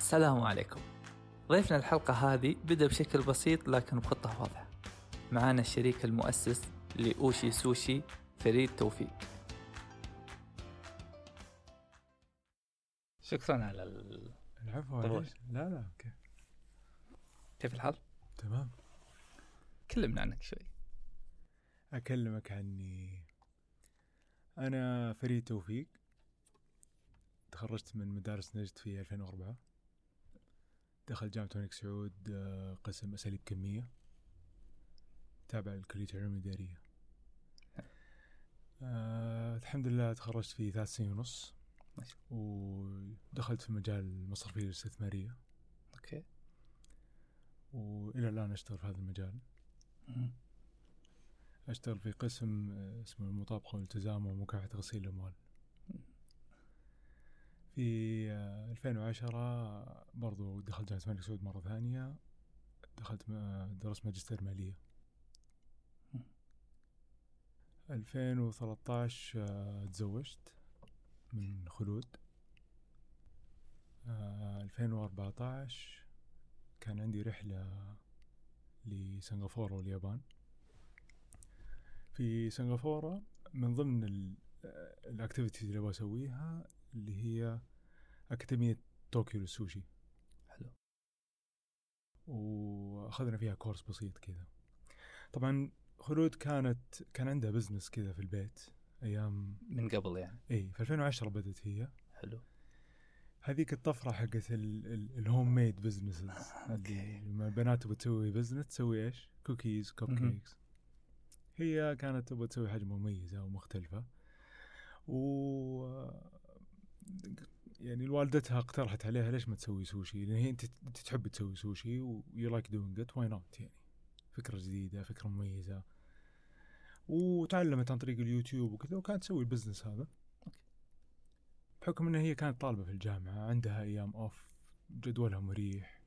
السلام عليكم. ضيفنا الحلقة هذه بدأ بشكل بسيط لكن بخطة واضحة. معانا الشريك المؤسس لأوشي سوشي فريد توفيق. شكرا على ال... العفو طبعاً. لا لا أوكي. كيف الحال؟ تمام. كلمنا عنك شوي. أكلمك عني. أنا فريد توفيق. تخرجت من مدارس نجد في 2004 دخلت جامعة الملك سعود آه، قسم أساليب كمية تابع لكلية العلوم الإدارية. آه الحمد لله تخرجت في ثلاث سنين ونص. ودخلت في مجال المصرفية الاستثمارية أوكي. وإلى الآن أشتغل في هذا المجال. مم. أشتغل في قسم آه، اسمه المطابقة والالتزام ومكافحة غسيل الأموال. في آه، 2010 برضو دخلت جامعة الملك سعود مرة ثانية. دخلت م- درست ماجستير مالية. مم. 2013 آه، تزوجت من خلود. آه، 2014 كان عندي رحلة لسنغافورة واليابان. في سنغافورة من ضمن ال- آه، ال activities اللي أبغى أسويها اللي هي أكاديمية طوكيو للسوشي. حلو. وأخذنا فيها course بسيط كذا. طبعا خلود كانت كان عندها business كذا في البيت أيام من قبل يعني. اي في 2010 بدت هي. حلو. هذيك الطفرة حقت ال- ال- ال home made businesses. لما البنات تبغى تسوي business تسوي إيش؟ كوكيز مهم. cakes هي كانت تبغى تسوي حاجة مميزة ومختلفة. و يعني والدتها اقترحت عليها ليش ما تسوي سوشي؟ لأن هي أنت تحب تسوي سوشي و you like doing it why not يعني؟ فكرة جديدة فكرة مميزة. وتعلمت عن طريق اليوتيوب وكذا وكانت تسوي ال business هذا. بحكم انها هي كانت طالبة في الجامعة عندها أيام off جدولها مريح.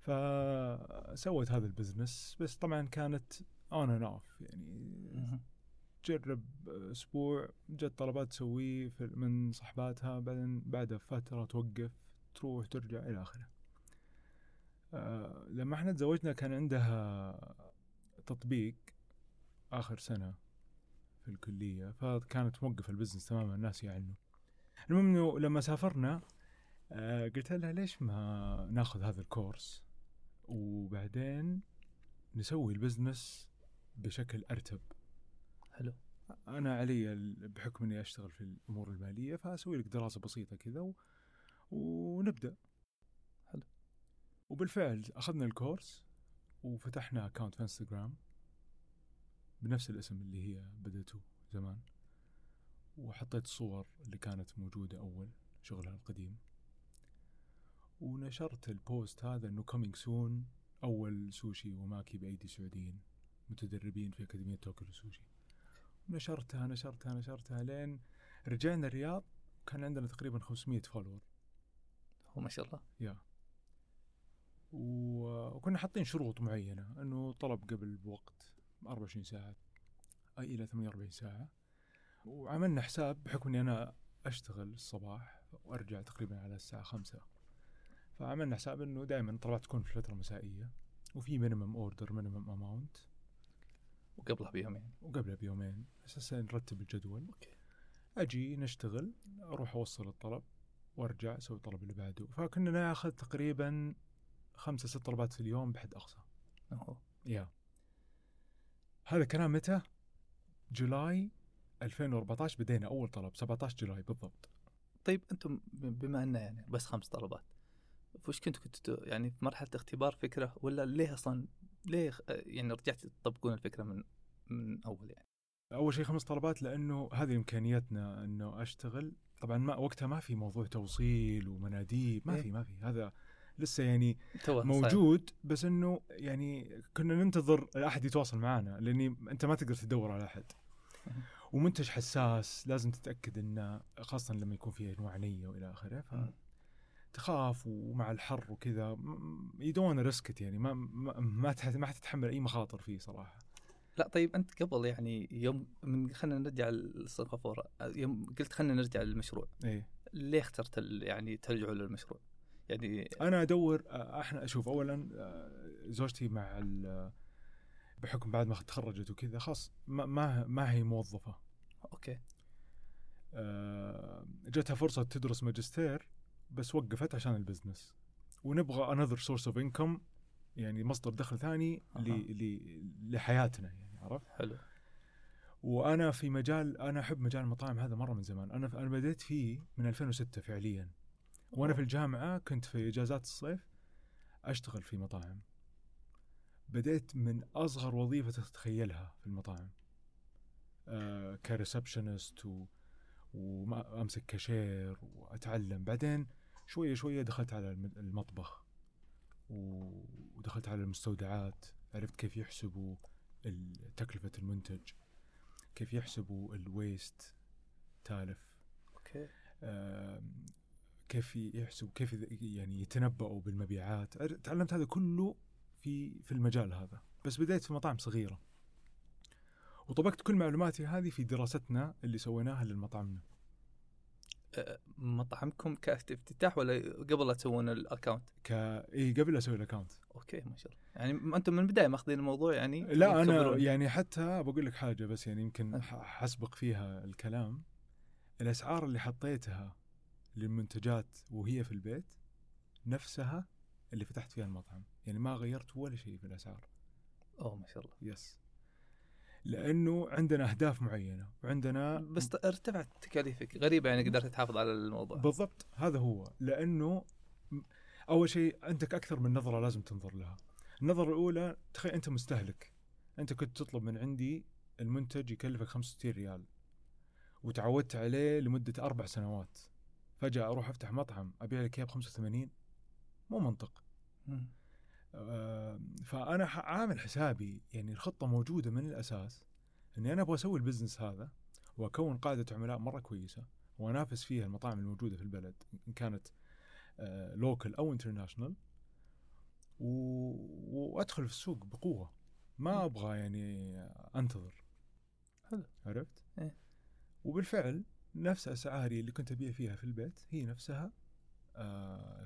فسوت هذا ال business بس طبعا كانت on and off يعني. تجرب أسبوع جت طلبات تسويه من صحباتها بعدين بعدها فترة توقف تروح ترجع إلى آخره. آه لما إحنا تزوجنا كان عندها تطبيق آخر سنة في الكلية فكانت موقفة ال business تماما ناسيه عنه المهم إنه لما سافرنا آه قلت لها ليش ما ناخذ هذا ال course؟ وبعدين نسوي ال business بشكل أرتب. حلو. أنا علي بحكم إني أشتغل في الأمور المالية فأسوي لك دراسة بسيطة كذا و... ونبدأ. حلو. وبالفعل أخذنا ال course وفتحنا account في انستغرام بنفس الاسم اللي هي بدته زمان. وحطيت الصور اللي كانت موجودة أول شغلها القديم. ونشرت ال post هذا إنه coming soon أول سوشي وماكي بأيدي سعوديين متدربين في أكاديمية توكيو للسوشي نشرتها نشرتها نشرتها لين رجعنا الرياض كان عندنا تقريبا 500 follower. هو ما شاء الله. يا. وكنا حاطين شروط معينة إنه طلب قبل بوقت 24 ساعة اي إلى 48 ساعة. وعملنا حساب بحكم إني أنا أشتغل الصباح وأرجع تقريبا على الساعة 5 فعملنا حساب إنه دائما طلبات تكون في الفترة المسائية وفي minimum order minimum amount وقبلها بيومين. وقبلها بيومين. أساسا نرتب الجدول. okay. أجي نشتغل أروح أوصل الطلب وأرجع أسوي الطلب اللي بعده. فكنا ناخذ تقريبا خمسة ست طلبات في اليوم بحد أقصى. أوه. يا. هذا كلام متى؟ جولاي 2014 بدينا أول طلب 17 جولاي بالضبط. طيب أنتم بما أنه يعني بس خمس طلبات وش كنتوا كنتوا يعني في مرحلة اختبار فكرة ولا ليه أصلا ليه يعني رجعتوا تطبقون الفكرة من من أول يعني؟ أول شيء خمس طلبات لأنه هذه إمكانيتنا إنه أشتغل. طبعا ما وقتها ما في موضوع توصيل ومناديب ما إيه. في ما في. هذا لسه يعني موجود بس إنه يعني كنا ننتظر احد يتواصل معنا لأني أنت ما تقدر تدور على أحد. ومنتج حساس لازم تتأكد إنه خاصة لما يكون فيه أنواع نية وإلى آخره مم. فتخاف ومع الحر وكذا يدون ريسكت يعني ما ما ما, تح- ما حتتحمل أي مخاطر فيه صراحة لا طيب أنت قبل يعني يوم من خلينا نرجع لسنغافوره يوم قلت خلينا نرجع للمشروع إيه ليه اخترت يعني ترجعوا للمشروع؟ يعني أنا أدور أحنا أشوف اولا زوجتي مع بحكم بعد ما تخرجت وكذا خلاص ما ما ما هي موظفة okay جاتها فرصة تدرس ماجستير بس وقفت عشان ال business. ونبغى another source of income يعني مصدر دخل ثاني أها. ل- ل- لحياتنا يعني عرفت؟ حلو. وأنا في مجال أنا أحب مجال المطاعم هذا مرة من زمان. أنا أنا بديت فيه من 2006 فعليا. وأنا في الجامعة كنت في إجازات الصيف أشتغل في مطاعم. بديت من أصغر وظيفة تتخيلها في المطاعم. آه ك receptionist و... وامسك كاشير وأتعلم. بعدين شوية شوية دخلت على الم- المطبخ ودخلت على المستودعات عرفت كيف يحسبوا تكلفه المنتج كيف يحسبوا ال waste تالف. okay. كيف يحسبوا كيف يعني يتنبؤوا بالمبيعات. تعلمت هذا كله في في المجال هذا. بس بديت في مطاعم صغيرة. وطبقت كل معلوماتي هذه في دراستنا اللي سويناها للمطعمنا. أه، مطعمكم كافتتاح ولا قبل لا تسوون ال account؟ ك إي قبل أسوي ال account okay ما شاء الله. يعني أنتم من البداية ماخذين الموضوع يعني لا أنا. يعني حتى بقول لك حاجة بس يعني يمكن أه. حسبق فيها الكلام. الأسعار اللي حطيتها للمنتجات وهي في البيت نفسها اللي فتحت فيها المطعم. يعني ما غيرت ولا شيء في الأسعار. أوه ما شاء الله. yes لأنه عندنا أهداف معينة وعندنا بس ارتفعت تكاليفك غريبة يعني قدرت تحافظ على الموضوع. بالضبط هذا هو. لأنه أول شيء عندك أكثر من نظرة لازم تنظر لها. النظرة الأولى تخيل أنت مستهلك. أنت كنت تطلب من عندي المنتج يكلفك 65 ريال وتعودت عليه لمدة أربع سنوات. فجأة أروح أفتح مطعم أبيع لك إياه ب 85 مو منطق. فأنا ح- عامل حسابي يعني الخطة موجودة من الأساس إني أنا أبغى أسوي البزنس هذا وأكون قاعدة عملاء مرة كويسة وأنافس فيها المطاعم الموجودة في البلد إن كانت local أو international وأدخل في السوق بقوة ما أبغى يعني أنتظر حلو. عرفت؟ إيه. وبالفعل نفس أسعاري اللي كنت أبيع فيها في البيت هي نفسها آه،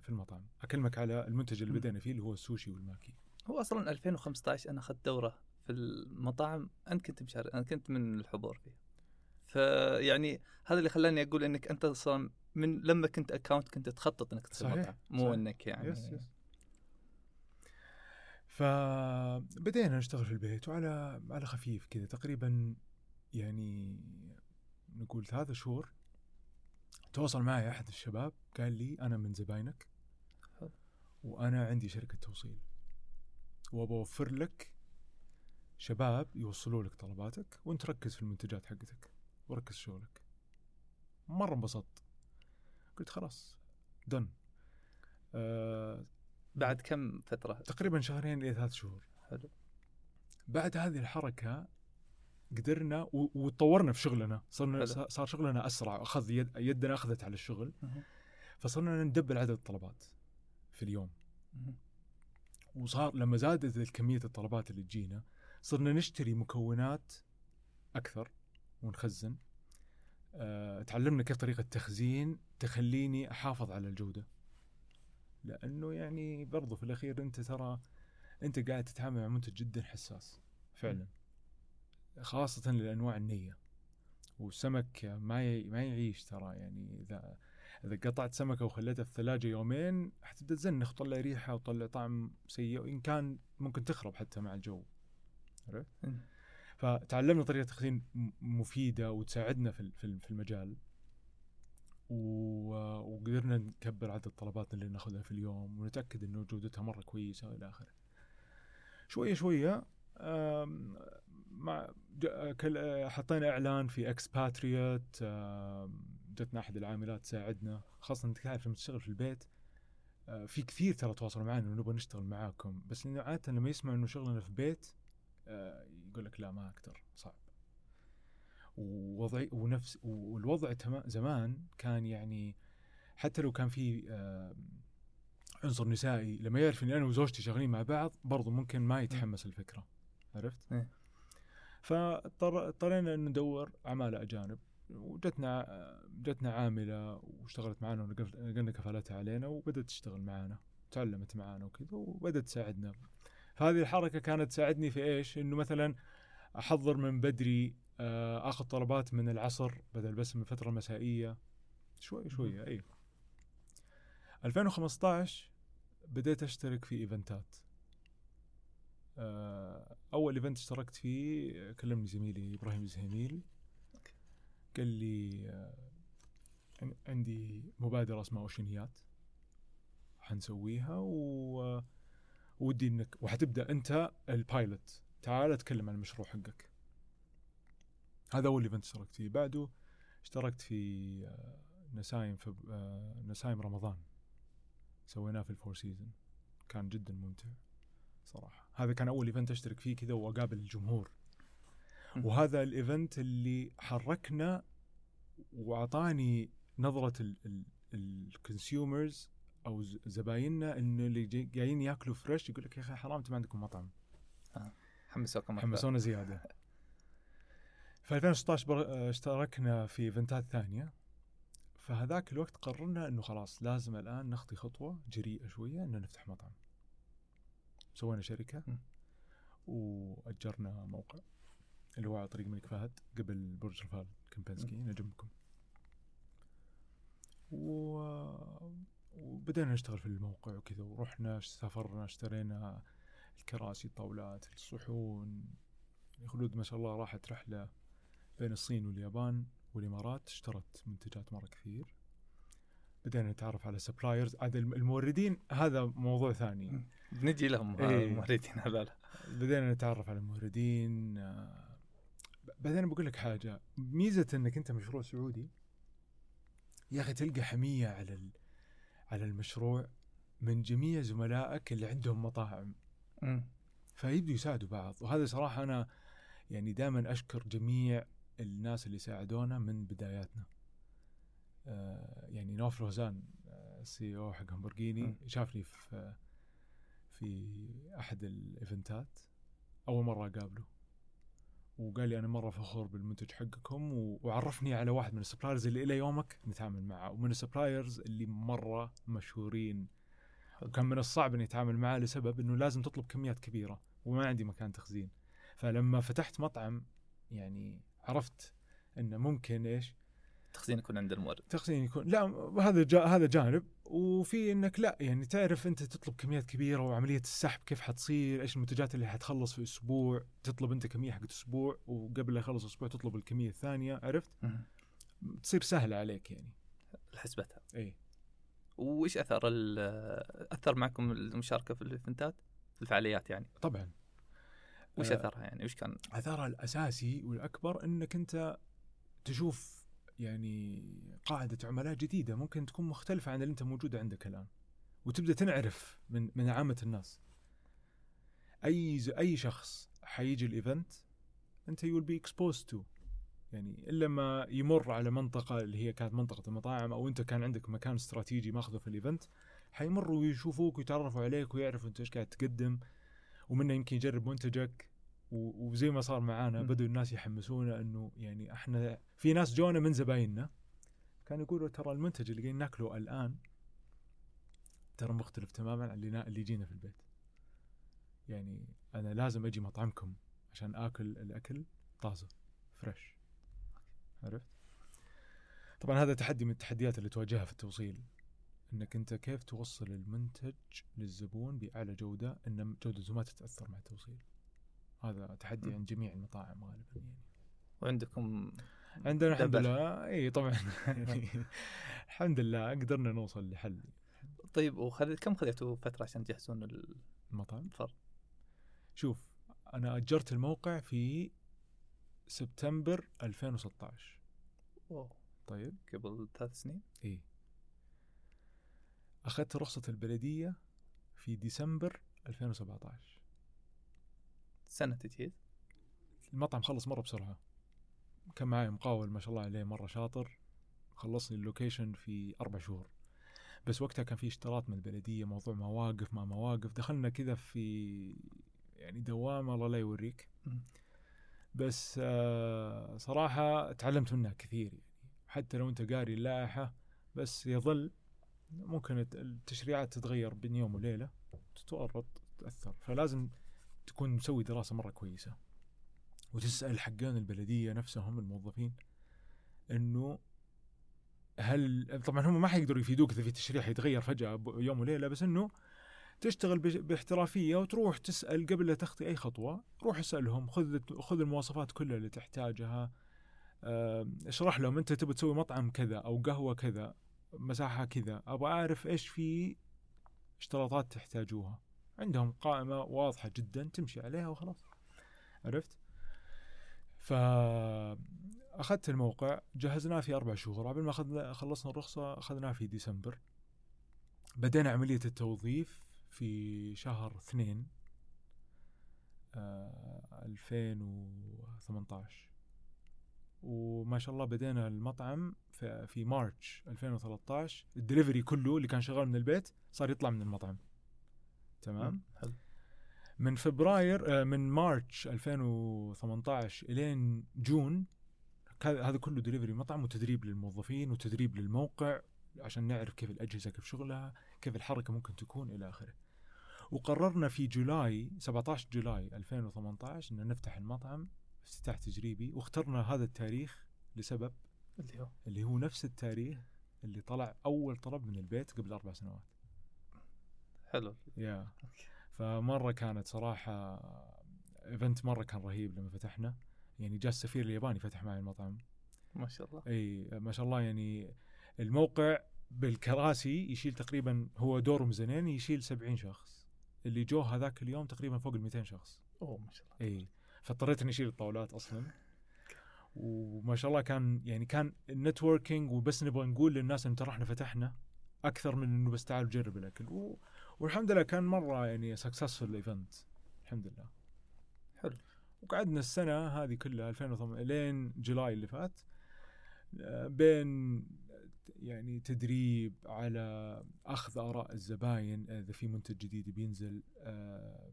في المطعم أكلمك على المنتج اللي. بدينا فيه اللي هو السوشي والماكي هو أصلا 2015 أنا أخذت دورة في المطاعم انت كنت مشارك أنا كنت من الحضور فيها فيعني هذا اللي خلاني أقول إنك أنت أصلا من لما كنت account كنت تخطط إنك تصير صحيح، مطعم مو صحيح. إنك يعني yes yes فبدينا نشتغل في البيت وعلى على خفيف كذا تقريبا يعني نقول ثلاثة شهور تواصل معي أحد الشباب قال لي أنا من زباينك. وأنا عندي شركة توصيل. وابى أوفر لك شباب يوصلوا لك طلباتك وأنت ركز في المنتجات حقتك وركز شغلك. مرة انبسطت. قلت خلاص دن آه بعد كم فترة؟ تقريبا شهرين إلى ثلاث شهور. حلو. بعد هذه الحركة قدرنا وتطورنا في شغلنا. صرنا حلو. صار شغلنا أسرع. أخذ يد يدنا أخذت على الشغل. فصرنا ندبل عدد الطلبات في اليوم. وصار لما زادت كميه الطلبات اللي تجينا صرنا نشتري مكونات أكثر ونخزن. أه تعلمنا كيف طريقة تخزين تخليني أحافظ على الجودة. لأنه يعني برضو في الأخير أنت ترى أنت قاعد تتعامل مع منتج جدا حساس فعلا. خاصة لأنواع النية والسمك ما ي- ما يعيش ترى يعني إذا إذا قطعت سمكة وخليتها في الثلاجة يومين حتبدا تزنخ وتطلع ريحة وتطلع طعم سيء وإن كان ممكن تخرب حتى مع الجو عرفت؟ مم. فتعلمنا طريقة تخزين م- مفيدة وتساعدنا في في ال- في المجال و- وقدرنا نكبر عدد طلباتنا اللي ناخذها في اليوم ونتأكد انه جودتها مرة كويسة والى آخره. شوية شوية آم، آه، حطينا إعلان في اكسباتريات جتنا أحد العاملات تساعدنا خاصة أنت تعرف لما تشتغل في البيت آه، في كثير ترى تواصلوا معنا انه نبغى نشتغل معاكم بس لأنه عادة لما يسمع إنه شغلنا في بيت آه، يقول لك لا ما أقدر صعب ووضعي ونفس والوضع زمان كان يعني حتى لو كان في عنصر نسائي لما يعرف إني أنا وزوجتي شغالين مع بعض برضو ممكن ما يتحمس الفكرة عرفت؟ إيه. فاضطرينا إن ندور عمالة أجانب. وجتنا جتنا عاملة واشتغلت معنا ونقلنا كفالتها علينا وبدأت تشتغل معنا تعلمت معنا وكذا وبدأت تساعدنا. فهذه الحركة كانت تساعدني في إيش؟ إنه مثلا أحضر من بدري آه، آخذ طلبات من العصر بدل بس من الفترة المسائية. شوي شوي اي 2015 بديت أشترك في إيفنتات. أول event اشتركت فيه كلمني زميلي إبراهيم الزهيميل. قال لي آه، عندي مبادرة اسمها اوشنيات حنسويها و ودي إنك وحتبدأ أنت ال pilot تعال أتكلم عن المشروع حقك. هذا أول event اشتركت فيه. بعده اشتركت في آه، نسايم في نسايم رمضان. سويناه في ال Four Season كان جدا ممتع صراحة. هذا كان أول event أشترك فيه كذا وأقابل الجمهور. وهذا ال event اللي حركنا وأعطاني نظرة ال consumers أو زبايننا إنه اللي جايين ياكلوا fresh يقول لك يا أخي حرام انت ما عندكم مطعم. آه. حمسوكم حمسونا زيادة. في 2016 اشتركنا في ايفنتات ثانية. فهذاك الوقت قررنا إنه خلاص لازم الآن نخطي خطوة جريئة شوية إنه نفتح مطعم. سوينا شركة وأجرنا موقع اللي هو على طريق الملك فهد قبل برج رفال كمبنسكي نجمكم. و... وبدأنا نشتغل في الموقع وكذا ورحنا سافرنا اشترينا الكراسي الطاولات الصحون. خلود ما شاء الله راحت رحلة بين الصين واليابان والإمارات اشترت منتجات مرة كثير. بدأنا نتعرف على سبلايرز عاد الموردين هذا موضوع ثاني. بنجي لهم إيه. الموردين هذول. بدينا نتعرف على الموردين بعدين بقول لك حاجة. ميزة إنك أنت مشروع سعودي يا أخي تلقى حمية على على المشروع من جميع زملائك اللي عندهم مطاعم. فيبدوا يساعدوا بعض. وهذا صراحة أنا يعني دائما أشكر جميع الناس اللي ساعدونا من بداياتنا. آه يعني نوف روزان ال CEO حق همبرجيني شافني في في أحد الإيفنتات أول مرة أقابله. وقال لي أنا مرة فخور بالمنتج حقكم وعرفني على واحد من ال suppliers اللي إلى يومك نتعامل معه ومن ال suppliers اللي مرة مشهورين. وكان من الصعب إني أتعامل معه لسبب إنه لازم تطلب كميات كبيرة وما عندي مكان تخزين. فلما فتحت مطعم يعني عرفت إنه ممكن إيش التخزين يكون عند المورد. تخزين يكون لا هذا جا هذا جانب. وفي إنك لا يعني تعرف أنت تطلب كميات كبيرة وعملية السحب كيف حتصير إيش المنتجات اللي حتخلص في أسبوع. تطلب أنت كمية حقت أسبوع وقبل لا يخلص أسبوع تطلب الكمية الثانية عرفت؟ تصير سهلة عليك يعني. حسبتها اي وإيش أثر أثر معكم المشاركة في ال events؟ في الفعاليات يعني. طبعا. وش آه، أثرها يعني؟ وش كان؟ أثرها الأساسي والأكبر إنك أنت تشوف يعني قاعدة عملاء جديدة ممكن تكون مختلفة عن اللي أنت موجودة عندك الآن. وتبدأ تنعرف من من عامة الناس. أي أي شخص حيجي ال event أنت you be exposed to يعني إلا ما يمر على منطقة اللي هي كانت منطقة المطاعم أو أنت كان عندك مكان استراتيجي ماخذه في الإيفنت حيمروا ويشوفوك ويتعرفوا عليك ويعرفوا أنت إيش قاعد تقدم ومنه يمكن يجرب منتجك. وزي ما صار معانا بدوا الناس يحمسونا إنه يعني إحنا في ناس جونا من زبايننا كانوا يقولوا ترى المنتج اللي قاعدين ناكله الآن ترى مختلف تماما عن اللي اللي يجينا في البيت. يعني أنا لازم أجي مطعمكم عشان آكل الأكل طازة فريش عرفت؟ طبعا هذا تحدي من التحديات اللي تواجهها في التوصيل إنك أنت كيف توصل المنتج للزبون بأعلى جودة إن جودته ما تتأثر مع التوصيل. هذا تحدي عند جميع المطاعم غالبا يعني. وعندكم عندنا الحمد لله. إي طبعا. يعني الحمد لله قدرنا نوصل لحل. طيب وخذ كم خذيتوا فترة عشان تجهزون المطعم؟ فرض شوف أنا أجرت الموقع في سبتمبر 2016 اوه طيب. قبل ثلاث سنين؟ إي. أخذت رخصة البلدية في ديسمبر 2017 سنة تجهيز؟ المطعم خلص مرة بسرعة. كان معي مقاول ما شاء الله عليه مرة شاطر خلصني ال location في أربع شهور. بس وقتها كان في اشتراط من البلدية موضوع مواقف ما مواقف. دخلنا كذا في يعني دوامة الله لا يوريك. بس آه صراحة تعلمت منها كثير يعني. حتى لو انت قاري اللائحة بس يظل ممكن الت- التشريعات تتغير بين يوم وليلة تتورط تتأثر فلازم تكون مسوي دراسة مرة كويسة. وتسأل حقين البلدية نفسهم الموظفين إنه هل طبعا هم ما حيقدروا يفيدوك إذا في تشريع يتغير فجأة يوم وليلة بس إنه تشتغل باحترافية وتروح تسأل قبل لا تخطي أي خطوة روح اسألهم خذ خذ المواصفات كلها اللي تحتاجها اشرح لهم أنت تبي تسوي مطعم كذا أو قهوة كذا مساحة كذا أبغى أعرف إيش في اشتراطات تحتاجوها. عندهم قائمة واضحة جدا تمشي عليها وخلاص. عرفت؟ فأخذت الموقع جهزناه في أربع شهور. قبل ما أخذنا خلصنا الرخصة أخذناه في ديسمبر. بدينا عملية التوظيف في شهر اثنين آه 2018 وما شاء الله بدينا المطعم في, في March 2013 الدليفري كله اللي كان شغال من البيت صار يطلع من المطعم. تمام؟ حلو. من فبراير آه، من March 2018 إلين June هذا كله دليفري مطعم وتدريب للموظفين وتدريب للموقع عشان نعرف كيف الأجهزة كيف شغلها كيف الحركة ممكن تكون إلى آخره. وقررنا في July 17 July 2018 ان نفتح المطعم افتتاح تجريبي واخترنا هذا التاريخ لسبب اللي هو؟ اللي هو نفس التاريخ اللي طلع أول طلب من البيت قبل أربع سنوات. حلو. Yeah. فمرة كانت صراحة event مرة كان رهيب لما فتحنا. يعني جاء السفير الياباني فتح معي المطعم. ما شاء الله. إي ما شاء الله. يعني الموقع بالكراسي يشيل تقريبا هو دوره ميزانين يشيل 70 شخص. اللي جوا هذاك اليوم تقريبا فوق ال 200 شخص. أوه ما شاء الله. إي فاضطريت إني أشيل الطاولات أصلا. وما شاء الله كان يعني كان ال networking وبس نبغى نقول للناس إن ترى إحنا فتحنا أكثر من إنه بس تعالوا جرب الاكل و... والحمد لله كان مرة يعني successful event الحمد لله. حلو. وقعدنا السنة هذه كلها 2008 لين July اللي فات آه، بين يعني تدريب على أخذ آراء الزباين إذا في منتج جديد بينزل آه،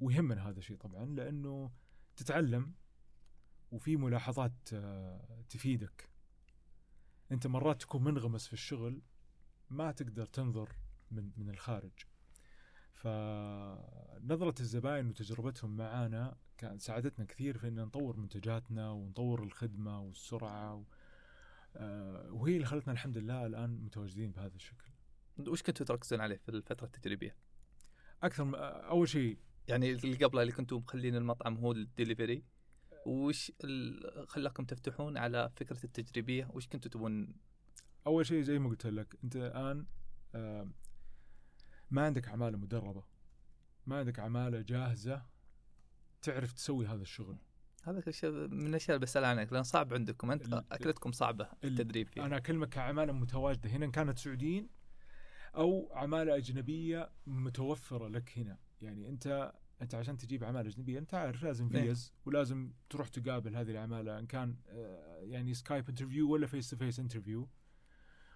ويهمنا هذا الشيء طبعا لأنه تتعلم وفي ملاحظات آه، تفيدك. أنت مرات تكون منغمس في الشغل ما تقدر تنظر من من الخارج. فنظرة الزباين وتجربتهم معانا كان ساعدتنا كثير في إن نطور منتجاتنا ونطور الخدمة والسرعة و... آه، وهي اللي خلتنا الحمد لله الآن متواجدين بهذا الشكل. وش كنتوا تركزون عليه في الفترة التجريبيه؟ أكثر م... أول شيء يعني اللي قبلها اللي كنتوا مخلين المطعم هو الدليفري. وش خلاكم تفتحون على فكرة التجريبية؟ وش كنتوا تبون؟ أول شيء زي ما قلت لك أنت الآن آه، ما عندك عماله مدربة. ما عندك عماله جاهزة تعرف تسوي هذا الشغل. هذا الشيء من الأشياء اللي بسأل عنك لأن صعب عندكم. أنت أكلتكم صعبة ال- التدريب فيها. أنا أكلمك كعماله متواجدة. هنا إن كانت سعوديين أو عماله أجنبية متوفرة لك هنا. يعني انت أنت عشان تجيب عماله أجنبية أنت عارف لازم نعم. فيز ولازم تروح تقابل هذه العماله إن كان يعني Skype interview ولا face to face interview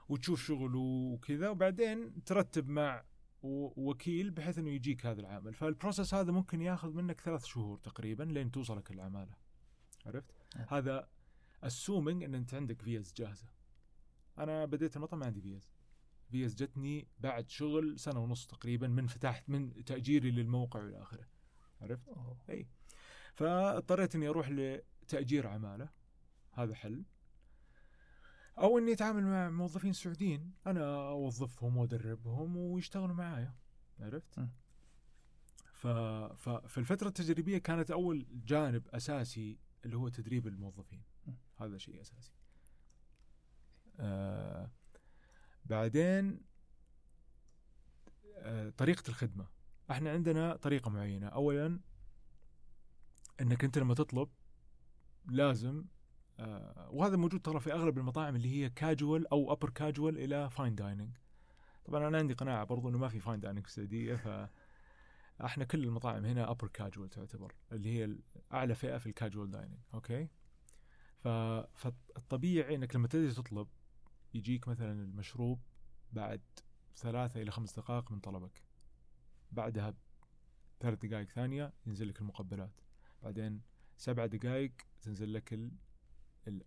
وتشوف شغله وكذا وبعدين ترتب مع و- وكيل بحيث إنه يجيك هذا العامل فال process هذا ممكن ياخذ منك ثلاث شهور تقريبا لين توصلك العماله عرفت؟ نعم. هذا assuming إن أنت عندك فيز جاهزة. أنا بديت المطعم ما عندي فيز فيز جتني بعد شغل سنة ونص تقريبا من فتحت من تأجيري للموقع والى آخره. عرفت؟ أوه. إي. فاضطريت إني أروح لتأجير عمالة. هذا حل. أو إني أتعامل مع موظفين سعوديين. أنا أوظفهم وأدربهم ويشتغلوا معايا. عرفت؟ م. ف... ففي الفترة التجريبية كانت أول جانب أساسي اللي هو تدريب الموظفين. م. هذا شيء أساسي. آه بعدين آه طريقة الخدمة. إحنا عندنا طريقة معينة. اولا إنك أنت لما تطلب لازم وهذا موجود ترى في أغلب المطاعم اللي هي كاجوال أو upper casual إلى fine dining طبعا أنا عندي قناعة برضو إنه ما في fine dining في السعودية ف إحنا كل المطاعم هنا upper casual تعتبر اللي هي أعلى فئة في ال casual dining okay؟ ف... فالطبيعي إنك لما تبتدي تطلب يجيك مثلا المشروب بعد ثلاثة إلى خمس دقائق من طلبك. بعدها ثلاث دقائق ثانية ينزل لك المقبلات. بعدين سبع دقائق تنزل لك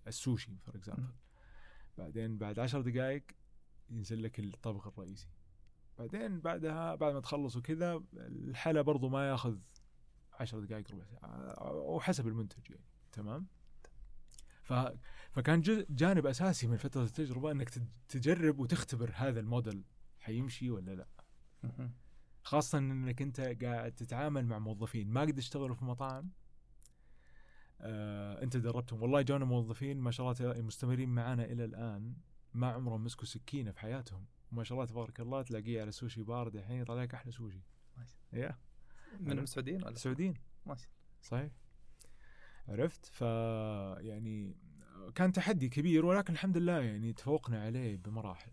السوشي for example. بعدين بعد عشر دقائق ينزل لك الطبخ الرئيسي. بعدين بعدها بعد ما تخلص وكذا الحلا برضو ما ياخذ عشر دقائق ربع ساعة وحسب المنتج يعني. تمام؟ ف... فكان جزء جانب أساسي من فترة التجربة إنك تج- تجرب وتختبر هذا الموديل حيمشي ولا لا. خاصة إنك أنت قاعد تتعامل مع موظفين. ما قد اشتغلوا في مطاعم آه، انت دربتهم. والله جونا موظفين ما شاء الله مستمرين معنا إلى الآن. ما عمرهم مسكوا سكينة في حياتهم. وما شاء الله تبارك الله تلاقيه على سوشي بار الحين يطلع لك أحلى سوشي. ما يا. من السعوديين ولا؟ السعوديين ما شاء صحيح. عرفت؟ ف يعني كان تحدي كبير ولكن الحمد لله يعني تفوقنا عليه بمراحل.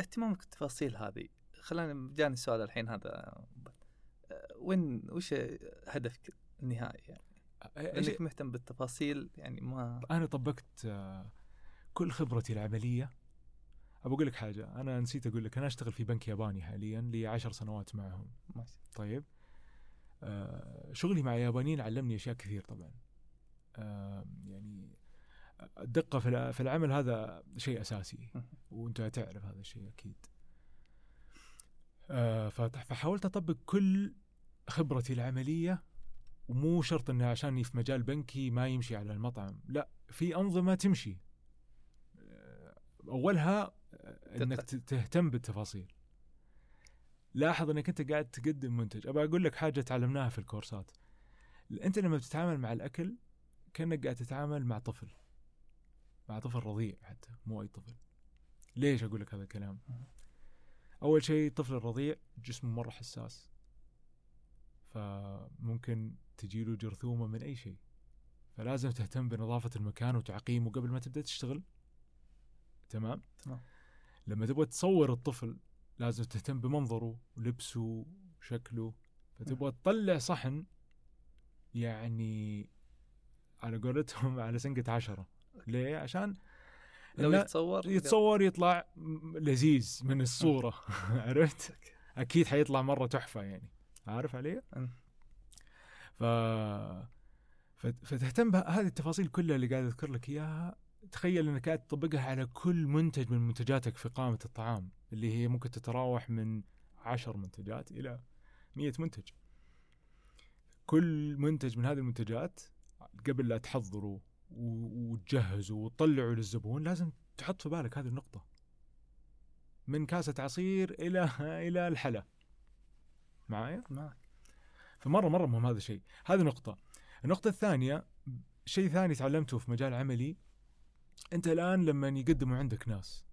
اهتمامك بالتفاصيل هذه. خلينا جاني السؤال الحين هذا. وين وش هدفك النهائي يعني؟ انك مهتم بالتفاصيل؟ يعني ما أنا طبقت آه، كل خبرتي العملية. ابى أقول لك حاجة أنا نسيت أقول لك أنا أشتغل في بنك ياباني حاليا لي عشر سنوات معهم. ما شاء طيب. آه، شغلي مع يابانيين علمني أشياء كثير طبعا. آه، يعني الدقة في الع- في العمل هذا شيء أساسي. وأنت تعرف هذا الشيء أكيد. فحاولت أطبق كل خبرتي العملية ومو شرط إنه عشاني في مجال بنكي ما يمشي على المطعم. لا في أنظمة تمشي. آه، أولها آه، إنك تهتم بالتفاصيل. لاحظ إنك أنت قاعد تقدم منتج. ابى أقول لك حاجة تعلمناها في الكورسات. أنت لما بتتعامل مع الأكل كأنك قاعد تتعامل مع طفل. مع طفل رضيع حتى مو أي طفل. ليش أقول لك هذا الكلام. أول شيء الطفل الرضيع جسمه مرة حساس. فممكن تجيله جرثومة من أي شيء. فلازم تهتم بنظافة المكان وتعقيمه قبل ما تبدأ تشتغل. تمام؟ تمام. لما تبغى تصور الطفل لازم تهتم بمنظره ولبسه وشكله. فتبغى تطلع صحن يعني على قولتهم على سنقة عشرة. ليه؟ عشان لو يتصور يتصور يطلع لذيذ من الصورة. عرفت؟ أكيد حيطلع مرة تحفة يعني. عارف علي؟ ف... فت- فتهتم بهذه التفاصيل كلها اللي قاعد أذكر لك إياها. تخيل أنك قاعد تطبقها على كل منتج من منتجاتك في قائمة الطعام اللي هي ممكن تتراوح من عشر منتجات إلى مية منتج. كل منتج من هذه المنتجات قبل لا تحضره وتجهزه وتطلعه للزبون لازم تحط في بالك هذه النقطة. من كاسة عصير إلى إلى الحلا معايا؟ معك فمرة مرة مهم هذا الشيء. هذه نقطة. النقطة الثانية شيء ثاني تعلمته في مجال عملي أنت الآن لما يقدموا عندك ناس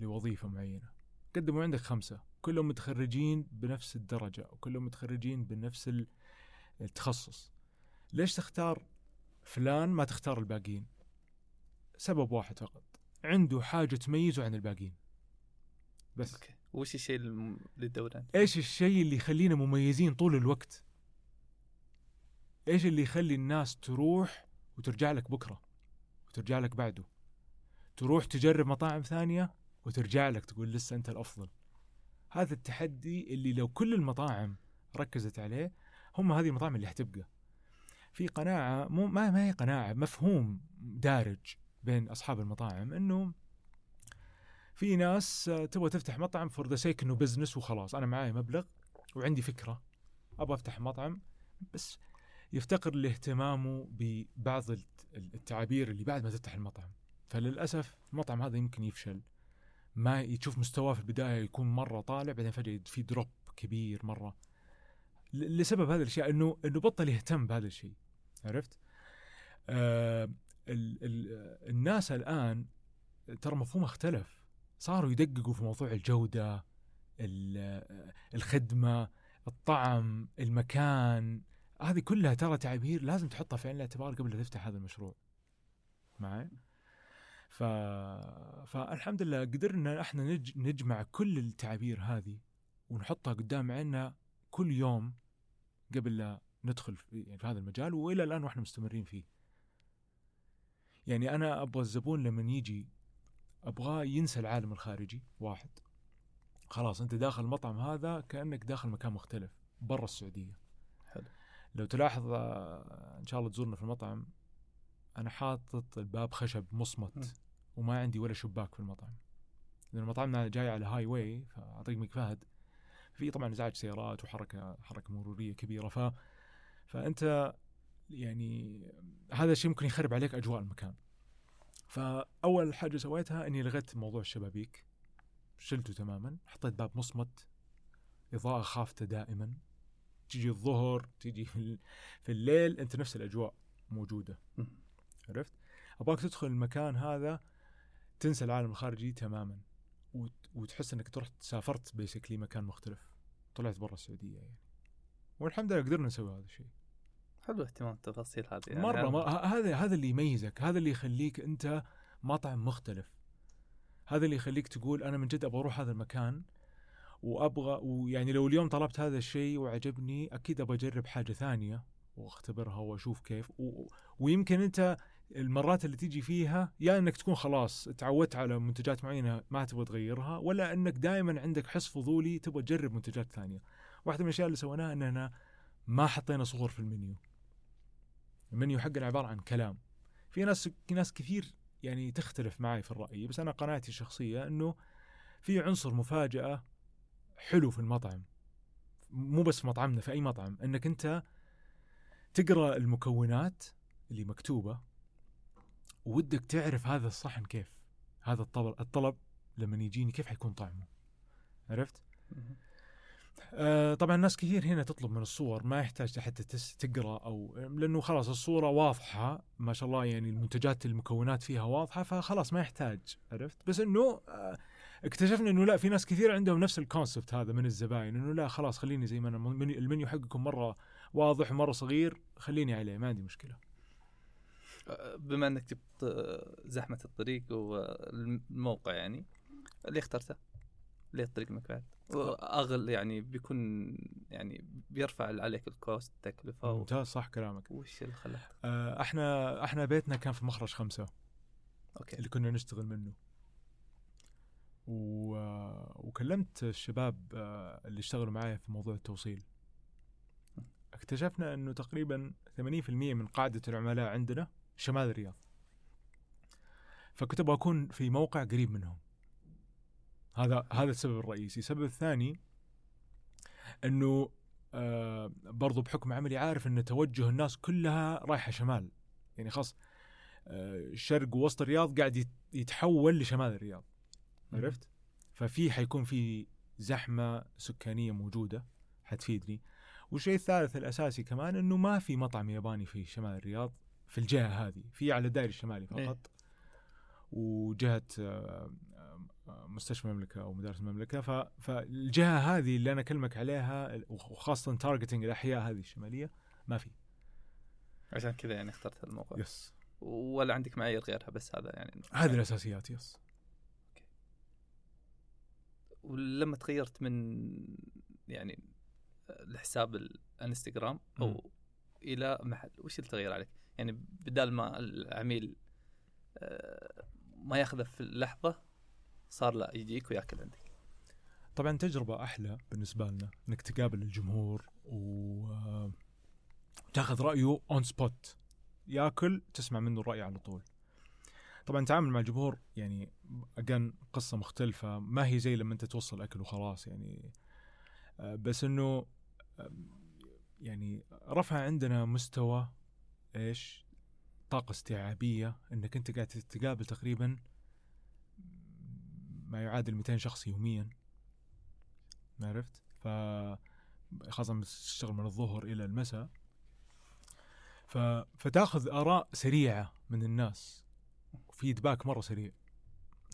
لوظيفة معينة قدموا عندك خمسة كلهم متخرجين بنفس الدرجة وكلهم متخرجين بنفس ال- التخصص. ليش تختار فلان ما تختار الباقيين؟ سبب واحد فقط. عنده حاجة تميزه عن الباقيين. بس. أوكي. وش الشيء تدور إيش الشيء اللي يخلينا مميزين طول الوقت؟ إيش اللي يخلي الناس تروح وترجع لك بكرة وترجع لك بعده؟ تروح تجرب مطاعم ثانية وترجع لك تقول لسه أنت الأفضل. هذا التحدي اللي لو كل المطاعم ركزت عليه هم هذه المطاعم اللي حتبقى. في قناعة مو ما هي قناعة مفهوم دارج بين أصحاب المطاعم إنه في ناس آه، تبغى تفتح مطعم for the sake إنه business وخلاص. أنا معي مبلغ وعندي فكرة. أبغى أفتح مطعم بس يفتقر لاهتمامه ببعض الت- التعابير اللي بعد ما تفتح المطعم. فللأسف المطعم هذا يمكن يفشل. ما تشوف مستواه في البداية يكون مرة طالع بعدين فجأة في دروب كبير مرة. لسبب هذه الاشياء انه إنه بطل يهتم بهذا الشيء. عرفت؟ آه ال ال الناس الآن ترى مفهومها اختلف. صاروا يدققوا في موضوع الجودة ال- الخدمة الطعم المكان. هذه كلها ترى تعابير لازم تحطها في عين الاعتبار قبل لا تفتح هذا المشروع. معي؟ ف... فالحمد لله قدرنا إحنا نج... نجمع كل التعابير هذه ونحطها قدام عيننا كل يوم قبل لا ندخل في, يعني في هذا المجال والى الآن وإحنا مستمرين فيه. يعني أنا أبغى الزبون لما يجي ابغاه ينسى العالم الخارجي واحد. خلاص أنت داخل المطعم هذا كأنك داخل مكان مختلف برا السعودية. حلو. لو تلاحظ آه، إن شاء الله تزورنا في المطعم أنا حاطط الباب خشب. مصمت وما عندي ولا شباك في المطعم. لأن مطعمنا جاي على هاي واي طريق الملك فهد. في طبعا ازعاج سيارات وحركة حركة مرورية كبيرة. ف فأنت يعني هذا الشيء ممكن يخرب عليك أجواء المكان. فأول حاجة سويتها إني لغيت موضوع الشبابيك. شلته تماما حطيت باب مصمت إضاءة خافتة دائما. تيجي الظهر تيجي في, ال- في الليل أنت نفس الأجواء موجودة. عرفت؟ أبغاك تدخل المكان هذا تنسى العالم الخارجي تماما وت- وتحس إنك تروح سافرت بيسكلي مكان مختلف. طلعت برا السعودية يعني. والحمد لله قدرنا نسوي هذا الشيء. حلو اهتمام التفاصيل هذه يعني مرة ه- هذا هذا اللي يميزك هذا اللي يخليك أنت مطعم مختلف هذا اللي يخليك تقول أنا من جد أبغى أروح هذا المكان وأبغى ويعني لو اليوم طلبت هذا الشيء وعجبني أكيد أبغى أجرب حاجة ثانية واختبرها وأشوف كيف و... ويمكن أنت المرات اللي تيجي فيها يا إنك تكون خلاص تعودت على منتجات معينة ما تبغى تغيرها ولا إنك دائما عندك حس فضولي تبغى تجرب منتجات ثانية. واحدة من الأشياء اللي سويناها إننا ما حطينا صور في المنيو. المنيو حقنا عبارة عن كلام. في ناس في ناس كثير يعني تختلف معي في الرأي بس أنا قناعتي الشخصية إنه في عنصر مفاجأة حلو في المطعم مو بس في مطعمنا في أي مطعم إنك أنت تقرأ المكونات اللي مكتوبة ودك تعرف هذا الصحن كيف هذا الطلب الطلب لما يجيني كيف حيكون طعمه عرفت. آه طبعا ناس كثير هنا تطلب من الصور ما يحتاج حتى تقرأ أو لأنه خلاص الصورة واضحة ما شاء الله يعني المنتجات المكونات فيها واضحة فخلاص ما يحتاج عرفت؟ بس إنه آه اكتشفنا إنه لا في ناس كثير عندهم نفس ال concept هذا من الزباين إنه لا خلاص خليني زي ما أنا المنيو حقكم مرة واضح ومرة صغير خليني عليه ما عندي مشكلة. بما إنك جبت آه، زحمة الطريق والموقع يعني اللي اخترته؟ ليه الطريق مكبات واغل يعني بيكون يعني بيرفع عليك ال cost التكلفة و... ممتاز صح كلامك. وش اللي خلاك؟ آه إحنا إحنا بيتنا كان في مخرج خمسة. أوكي. اللي كنا نشتغل منه. و... وكلمت الشباب آه، اللي اشتغلوا معي في موضوع التوصيل. اكتشفنا إنه تقريبا 80% من قاعدة العملاء عندنا شمال الرياض. فكنت أبغى أكون في موقع قريب منهم. هذا هذا السبب الرئيسي. السبب الثاني إنه آه برضو بحكم عملي عارف إن توجه الناس كلها رايحة شمال. يعني خلاص آه شرق ووسط الرياض قاعد يت- يتحول لشمال الرياض. عرفت؟ ففي حيكون في زحمة سكانية موجودة حتفيدني. والشيء الثالث الأساسي كمان إنه ما في مطعم ياباني في شمال الرياض في الجهة هذه في على الدائري الشمالي إيه. فقط. وجهة آه، آه، مستشفى المملكة أو مدارس المملكة. فالجهة هذه اللي أنا أكلمك عليها وخاصة targeting الأحياء هذه الشمالية ما في. عشان كذا يعني اخترت الموقع. yes ولا عندك معايير غيرها بس هذا يعني؟ هذه الأساسيات yes ولما تغيرت من يعني الحساب الانستغرام أو مم. إلى محل وش اللي تغير عليك؟ يعني بدال ما العميل آه، ما ياخذه في اللحظة صار لا يجيك وياكل عندك. طبعا تجربة أحلى بالنسبة لنا إنك تقابل الجمهور و تاخذ رأيه on spot ياكل تسمع منه الرأي على طول. طبعا تعامل مع الجمهور يعني أجان قصة مختلفة ما هي زي لما أنت توصل أكل وخلاص يعني. آه، بس آه، يعني رفع عندنا مستوى إيش؟ طاقة استيعابية إنك أنت قاعد تقابل تقريبا ما يعادل 200 شخص يوميا. عرفت؟ ف خاصة تشتغل من الظهر إلى المساء. ف... فتأخذ آراء سريعة من الناس و feedback مرة سريع.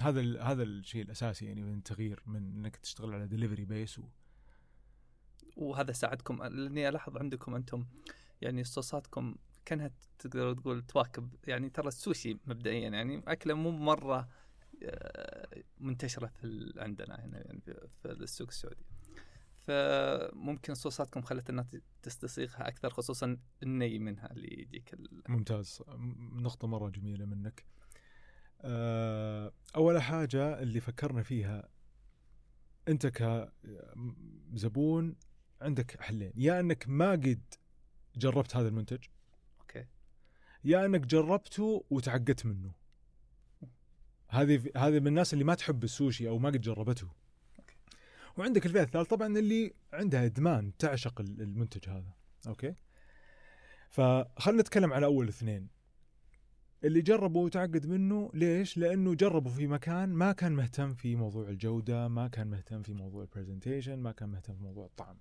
هذا ال... هذا الشيء الأساسي يعني من التغيير من إنك تشتغل على delivery base و... وهذا ساعدكم لأني ألاحظ عندكم أنتم يعني صوصاتكم كأنها تقدر تقول تواكب يعني ترى السوشي مبدئيا يعني أكله مو مرة منتشرة في عندنا هنا يعني في السوق السعودي. فممكن صوصاتكم خلت الناس تستصيغها أكثر خصوصا الني منها اللي يجيك ممتاز. م- نقطة مرة جميلة منك. آه، أول حاجة اللي فكرنا فيها أنت كزبون عندك حلين. يا أنك ما قد جربت هذا المنتج okay. يا أنك جربته وتعقدت منه. هذه هذه من الناس اللي ما تحب السوشي أو ما قد جربته okay. وعندك الفئة الثالثة طبعا اللي عندها إدمان تعشق ال- المنتج هذا okay فخلنا نتكلم على أول اثنين اللي جربوا وتعقد منه ليش؟ لأنه جربوا في مكان ما كان مهتم في موضوع الجودة، ما كان مهتم في موضوع ال presentation، ما كان مهتم في موضوع الطعم.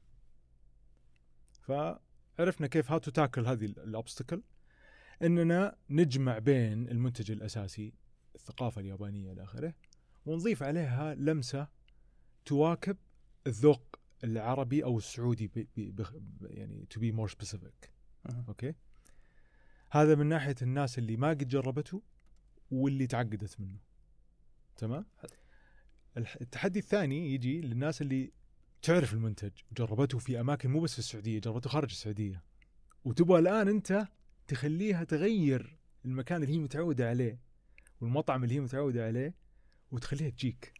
فعرفنا كيف how to tackle هذه ال obstacle إننا نجمع بين المنتج الأساسي الثقافة اليابانية إلى آخره ونضيف عليها لمسة تواكب الذوق العربي أو السعودي be be يعني to be more specific أها. okay؟ هذا من ناحية الناس اللي ما قد جربته واللي تعقدت منه. تمام؟ التحدي الثاني يجي للناس اللي تعرف المنتج جربته في أماكن مو بس في السعودية جربته خارج السعودية. وتبغى الآن أنت تخليها تغير المكان اللي هي متعودة عليه. والمطعم اللي هي متعودة عليه وتخليها تجيك.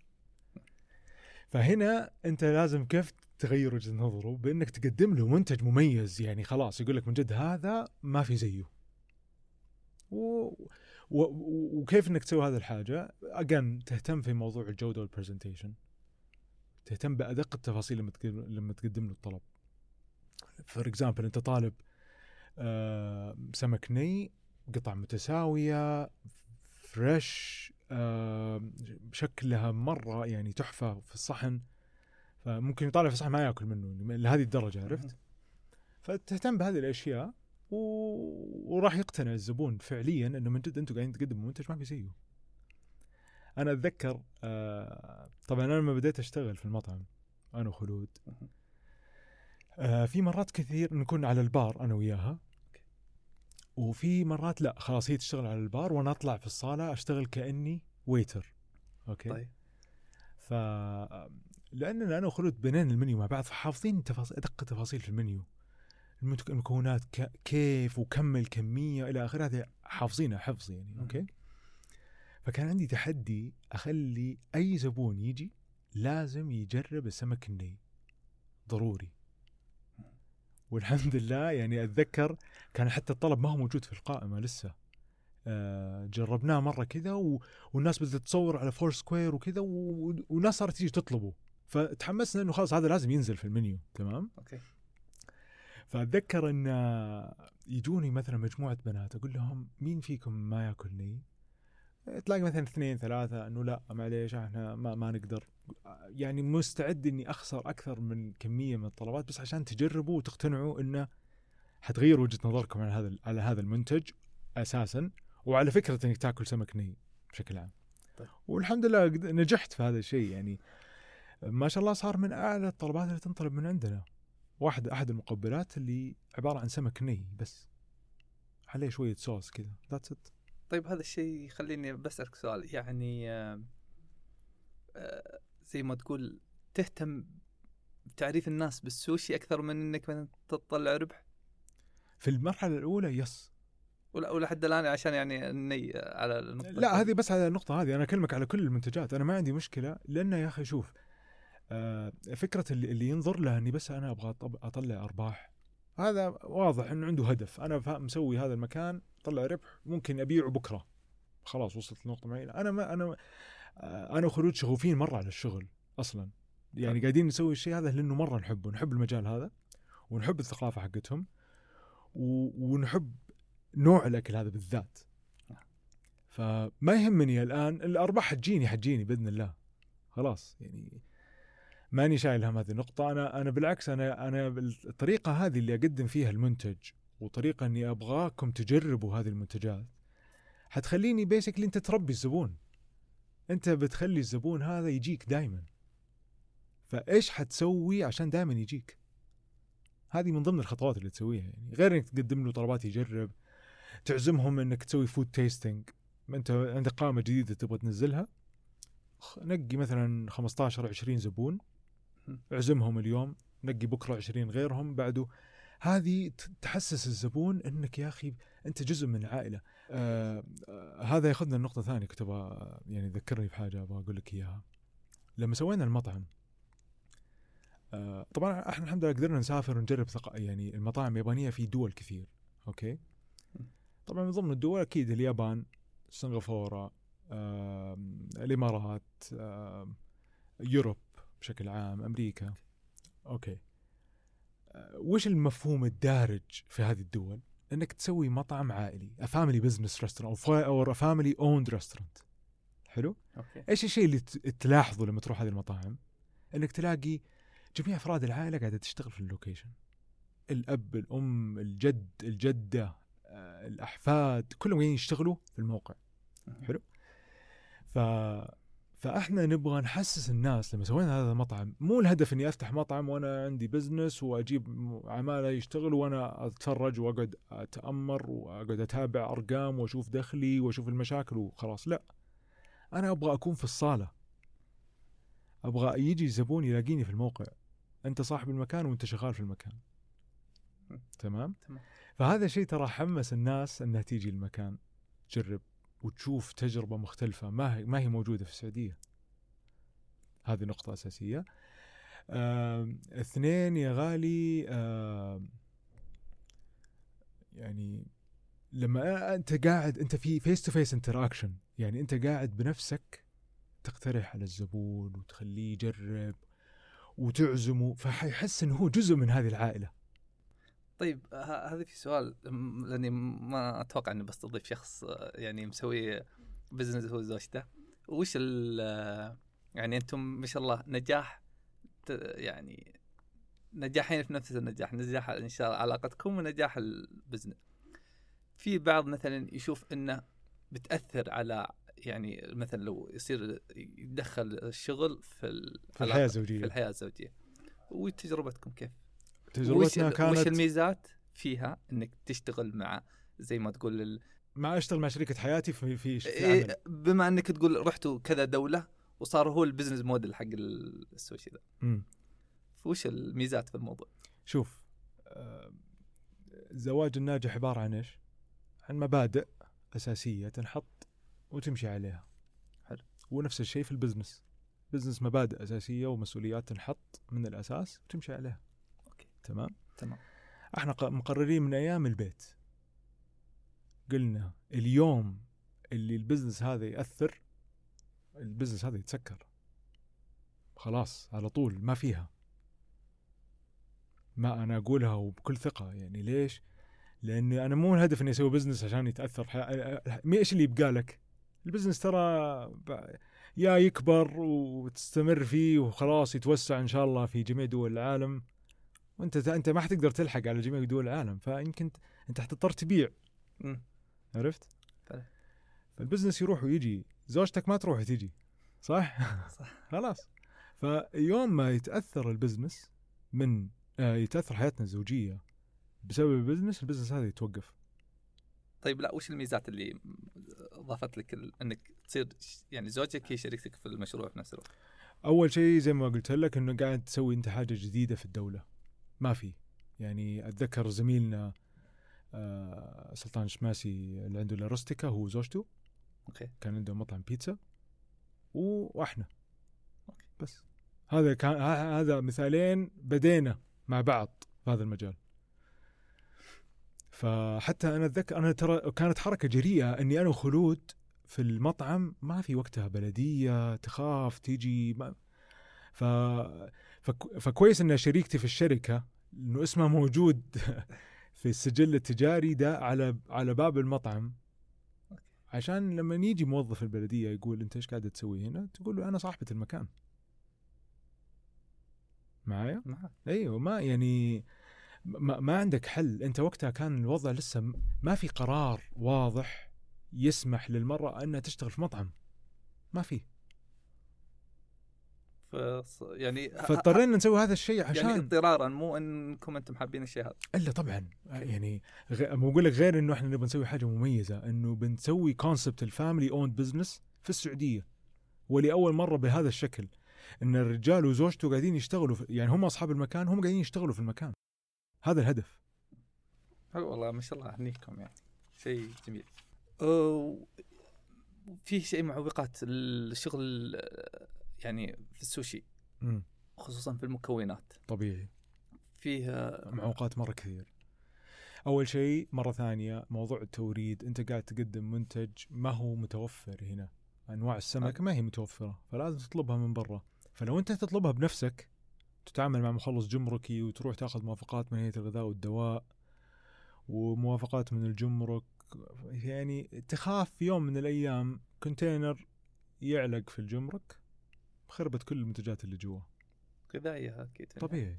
فهنا أنت لازم كيف تغير وجهة نظره؟ بأنك تقدم له منتج مميز يعني خلاص يقول لك من جد هذا ما في زيه. و... و... وكيف إنك تسوي هذه الحاجة؟ اجين تهتم في موضوع الجودة والبرزنتيشن تهتم بأدق التفاصيل لما تقدم لما تقدم له الطلب. for example أنت طالب آه سمك ني قطع متساوية fresh شكلها مرة يعني تحفة في الصحن فممكن يطالع في الصحن ما ياكل منه لهذه الدرجة عرفت فتهتم بهذه الأشياء و... وراح يقتنع الزبون فعليا إنه من جد أنتم قاعدين تقدموا منتج ما في زيه. أنا أتذكر آه طبعا أنا لما بديت أشتغل في المطعم أنا وخلود. آه في مرات كثير نكون على البار أنا وياها وفي مرات لا خلاص هي تشتغل على البار وأنا أطلع في الصالة أشتغل كأني waiter okay؟ طيب. ف لاننا أنا وخلود بنينا المنيو مع بعض فحافظين تفاصيل أدق تفاصيل في المنيو. المكونات ك... كيف وكم الكمية إلى آخره هذه حافظينها حفظ يعني مم. أوكي؟ فكان عندي تحدي أخلي أي زبون يجي لازم يجرب السمك الني. ضروري. والحمد لله. يعني أتذكر كان حتى الطلب ما هو موجود في القائمة لسه. آه، جربناه مرة كذا و... والناس بدأت تصور على Foursquare وكذا و... وناس صارت تيجي تطلبه. فتحمسنا إنه خلاص هذا لازم ينزل في المنيو. تمام؟ okay. فأتذكر إن يجوني مثلا مجموعة بنات أقول لهم مين فيكم ما ياكل ني؟ تلاقي مثلا اثنين ثلاثة إنه لا معليش إحنا ما, ما نقدر. يعني مستعد إني أخسر أكثر من كمية من الطلبات بس عشان تجربوا وتقتنعوا إنه حتغير وجهة نظركم على هذا على هذا المنتج أساسا وعلى فكرة إنك تاكل سمك ني بشكل عام. طيب. والحمد لله نجحت في هذا الشيء يعني ما شاء الله صار من أعلى الطلبات اللي تنطلب من عندنا. واحد أحد المقبلات اللي عبارة عن سمك ني بس عليه شوية صوص كذا that's it طيب هذا الشيء يخليني بسألك سؤال يعني آه، آه، زي ما تقول تهتم بتعريف الناس بالسوشي أكثر من إنك مثلا تطلع ربح؟ في المرحلة الأولى yes ولا الآن عشان يعني الني على النقطة لا هذه بس على النقطة هذه. أنا أكلمك على كل المنتجات. أنا ما عندي مشكلة لأن يا أخي شوف آه فكرة اللي, ينظر له إني بس أنا أبغى أطلع أرباح. هذا واضح إنه عنده هدف. أنا مسوي هذا المكان طلع ربح ممكن أبيعه بكرة. خلاص وصلت لنقطة معينة. أنا ما أنا أنا وخلود شغوفين مرة على الشغل أصلا يعني. قاعدين نسوي الشيء هذا لأنه مرة نحبه نحب المجال هذا ونحب الثقافة حقتهم. ونحب نوع الأكل هذا بالذات فما يهمني الآن الأرباح حتجيني حتجيني بإذن الله خلاص يعني ماني شايل هم هذه النقطة أنا أنا بالعكس أنا أنا الطريقة هذه اللي أقدم فيها المنتج وطريقة إني أبغاكم تجربوا هذه المنتجات حتخليني basically أنت تربي الزبون أنت بتخلي الزبون هذا يجيك دائما فإيش حتسوي عشان دائما يجيك؟ هذه من ضمن الخطوات اللي تسويها يعني. غير إنك تقدم له طلبات يجرب تعزمهم إنك تسوي food tasting أنت عندك قائمة جديدة تبغى تنزلها؟ نقي مثلا 15 20 زبون. اعزمهم اليوم نقي بكرة 20 غيرهم. بعده هذه تحسس الزبون إنك يا أخي أنت جزء من العائلة. آه آه هذا ياخذنا النقطه ثانية كنت أبغى يعني ذكرني بحاجة أبغى أقول لك إياها. لما سوينا المطعم آه طبعا إحنا الحمد لله قدرنا نسافر ونجرب ثق... يعني المطاعم اليابانية في دول كثير okay؟ طبعا من ضمن الدول أكيد اليابان سنغافورة آه، الإمارات آه، Europe بشكل عام أمريكا okay؟ آه، وش المفهوم الدارج في هذه الدول؟ إنك تسوي مطعم عائلي family business restaurant أو family owned restaurant حلو okay إيش الشيء اللي تلاحظه لما تروح هذه المطاعم؟ إنك تلاقي جميع أفراد العائلة قاعدة تشتغل في ال location. الأب، الأم، الجد، الجدة، آه، الأحفاد، كلهم قاعدين يشتغلوا في الموقع. حلو. ف فاحنا نبغى نحسس الناس لما سوينا هذا المطعم. مو الهدف إني أفتح مطعم وأنا عندي business وأجيب عمالة يشتغلوا وأنا أتفرج وأقعد أتأمر وأقعد أتابع أرقام وأشوف دخلي وأشوف المشاكل وخلاص. لا. أنا أبغى أكون في الصالة. أبغى يجي زبون يلاقيني في الموقع. أنت صاحب المكان وأنت شغال في المكان. تمام؟ تمام. فهذا شيء ترى حمس الناس إنها تيجي المكان. تجرب. وتشوف تجربة مختلفة ما هي ما هي موجودة في السعودية. هذه نقطة أساسية. آم، اثنين يا غالي آم، يعني لما أنت قاعد أنت في face to face interaction يعني أنت قاعد بنفسك تقترح على الزبون وتخليه يجرب وتعزمه فحيحس إنه هو جزء من هذه العائلة. طيب هذا في سؤال لأني ما أتوقع إني بستضيف شخص آه، يعني مسوي بزنس هو وزوجته وش ال آه، يعني أنتم ما شاء الله نجاح يعني نجاحين في نفس النجاح نجاح إن شاء الله علاقتكم ونجاح البزنس في بعض مثلا يشوف إنه بتأثر على يعني مثلا لو يصير يدخل الشغل في في الحياة في الزوجيه الحياة الزوجية. وتجربتكم كيف؟ تجربتنا وش, كانت وش الميزات فيها إنك تشتغل مع زي ما تقول ال... ما أشتغل مع شريكة حياتي في في, في إيه عمل بما إنك تقول رحتوا كذا دولة وصار هو ال business model حق ال- السوشي ذا. وش الميزات في الموضوع؟ شوف آه، الزواج الناجح عبارة عن إيش؟ عن مبادئ أساسية تنحط وتمشي عليها حلو. ونفس الشيء في ال business ، business مبادئ أساسية ومسؤوليات تنحط من الأساس وتمشي عليها. تمام تمام. إحنا مقررين من أيام البيت قلنا اليوم اللي ال business هذا يأثر ال business هذا يتسكر خلاص على طول ما فيها ما أنا أقولها وبكل ثقة يعني ليش؟ لأني أنا مو الهدف إني أسوي business عشان يتأثر إيش اللي يبقى لك؟ ال business ترى. يا يكبر وتستمر فيه وخلاص يتوسع إن شاء الله في جميع دول العالم وانت انت ما حتقدر تلحق على جميع دول العالم فيمكن انت حتضطر تبيع مم. عرفت؟ فعلا. فال business يروح ويجي زوجتك ما تروح وتجي صح؟ صح. خلاص فيوم ما يتأثر ال business من آه، يتأثر حياتنا الزوجية بسبب ال business ال business هذا يتوقف طيب لا وش الميزات اللي اضافت لك. انك تصير يعني زوجتك هي شريكتك في المشروع في نفس الوقت أول شيء زي ما قلت لك إنه قاعد تسوي أنت حاجة جديدة في الدولة ما في. يعني أتذكر زميلنا آه، سلطان شماسي اللي عنده لاروستيكا هو وزوجته. Okay. كان عنده مطعم بيتزا. وإحنا. Okay. بس. هذا كان هذا مثالين بدينا مع بعض في هذا المجال. فحتى أنا أتذكر أنا ترى كانت حركة جريئة إني أنا وخلود في المطعم ما في وقتها بلدية تخاف تيجي ما. ف فك- فكويس إن شريكتي في الشركة إنه اسمها موجود في السجل التجاري ده على على باب المطعم. عشان لما يجي موظف البلدية يقول أنت إيش قاعد تسوي هنا؟ تقول له أنا صاحبة المكان. معايا؟ معك أيوه ما يعني ما, ما عندك حل. أنت وقتها كان الوضع لسه ما في قرار واضح يسمح للمرأة أنها تشتغل في مطعم. ما في. ف... يعني فاضطرينا نسوي هذا الشيء عشان يعني اضطرارا مو انكم أنتم حابين الشيء هذا. إلا طبعا. يعني غ... بقول لك غير إنه إحنا نبغى نسوي حاجة مميزة إنه بنسوي concept ال family-owned business في السعودية. ولأول مرة بهذا الشكل. إن الرجال وزوجته قاعدين يشتغلوا في... يعني هم أصحاب المكان هم قاعدين يشتغلوا في المكان. هذا الهدف. حلو والله ما شاء الله أهنيكم يعني. شيء جميل. أه، في شيء معوقات الشغل يعني في السوشي مم. خصوصا في المكونات. طبيعي. فيها معوقات مرة كثير. أول شيء مرة ثانية موضوع التوريد. أنت قاعد تقدم منتج ما هو متوفر هنا. أنواع السمك ما هي متوفرة فلازم تطلبها من برا. فلو أنت تطلبها بنفسك تتعامل مع مخلص جمركي وتروح تاخذ موافقات من هيئة الغذاء والدواء وموافقات من الجمرك. يعني تخاف في يوم من الأيام كونتينر يعلق في الجمرك. خربت كل المنتجات اللي جوا. غذائيه أكيد طبيعي.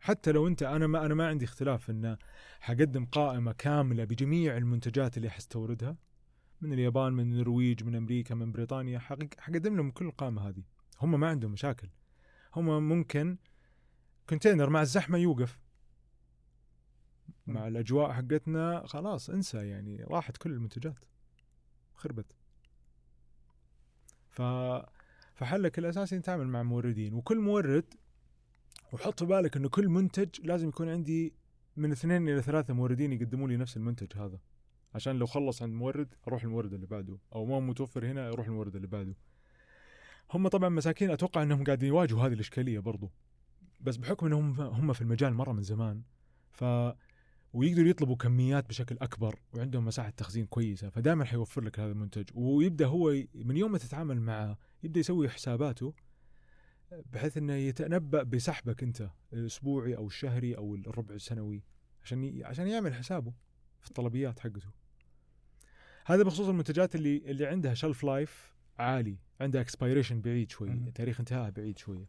حتى لو انت أنا ما أنا ما عندي اختلاف إن حقدم قائمة كاملة بجميع المنتجات اللي حستوردها من اليابان من النرويج من أمريكا من بريطانيا حقدم لهم كل القائمة هذه. هم ما عندهم مشاكل. هم ممكن كونتينر مع الزحمة يوقف. مع الأجواء حقتنا خلاص انسى يعني راحت كل المنتجات. خربت. ف فحلك الاساسي نتعامل مع موردين وكل مورد وحط في بالك إنه كل منتج لازم يكون عندي من اثنين إلى ثلاثة موردين يقدموا لي نفس المنتج هذا. عشان لو خلص عند مورد أروح المورد اللي بعده أو ما متوفر هنا أروح المورد اللي بعده. هم طبعا مساكين أتوقع إنهم قاعدين يواجهوا هذه الإشكالية برضو. بس بحكم إنهم هم في المجال مرة من زمان ف ويقدروا يطلبوا كميات بشكل أكبر وعندهم مساحة تخزين كويسة فدائما حيوفر لك هذا المنتج. ويبدأ هو من يوم ما تتعامل معه يبدأ يسوي حساباته بحيث إنه يتنبأ بسحبك أنت الأسبوعي أو الشهري أو الربع السنوي عشان ي... عشان يعمل حسابه في الطلبيات حقته. هذا بخصوص المنتجات اللي اللي عندها shelf life عالي عندها expiration بعيد شوي. تاريخ انتهاء بعيد شوية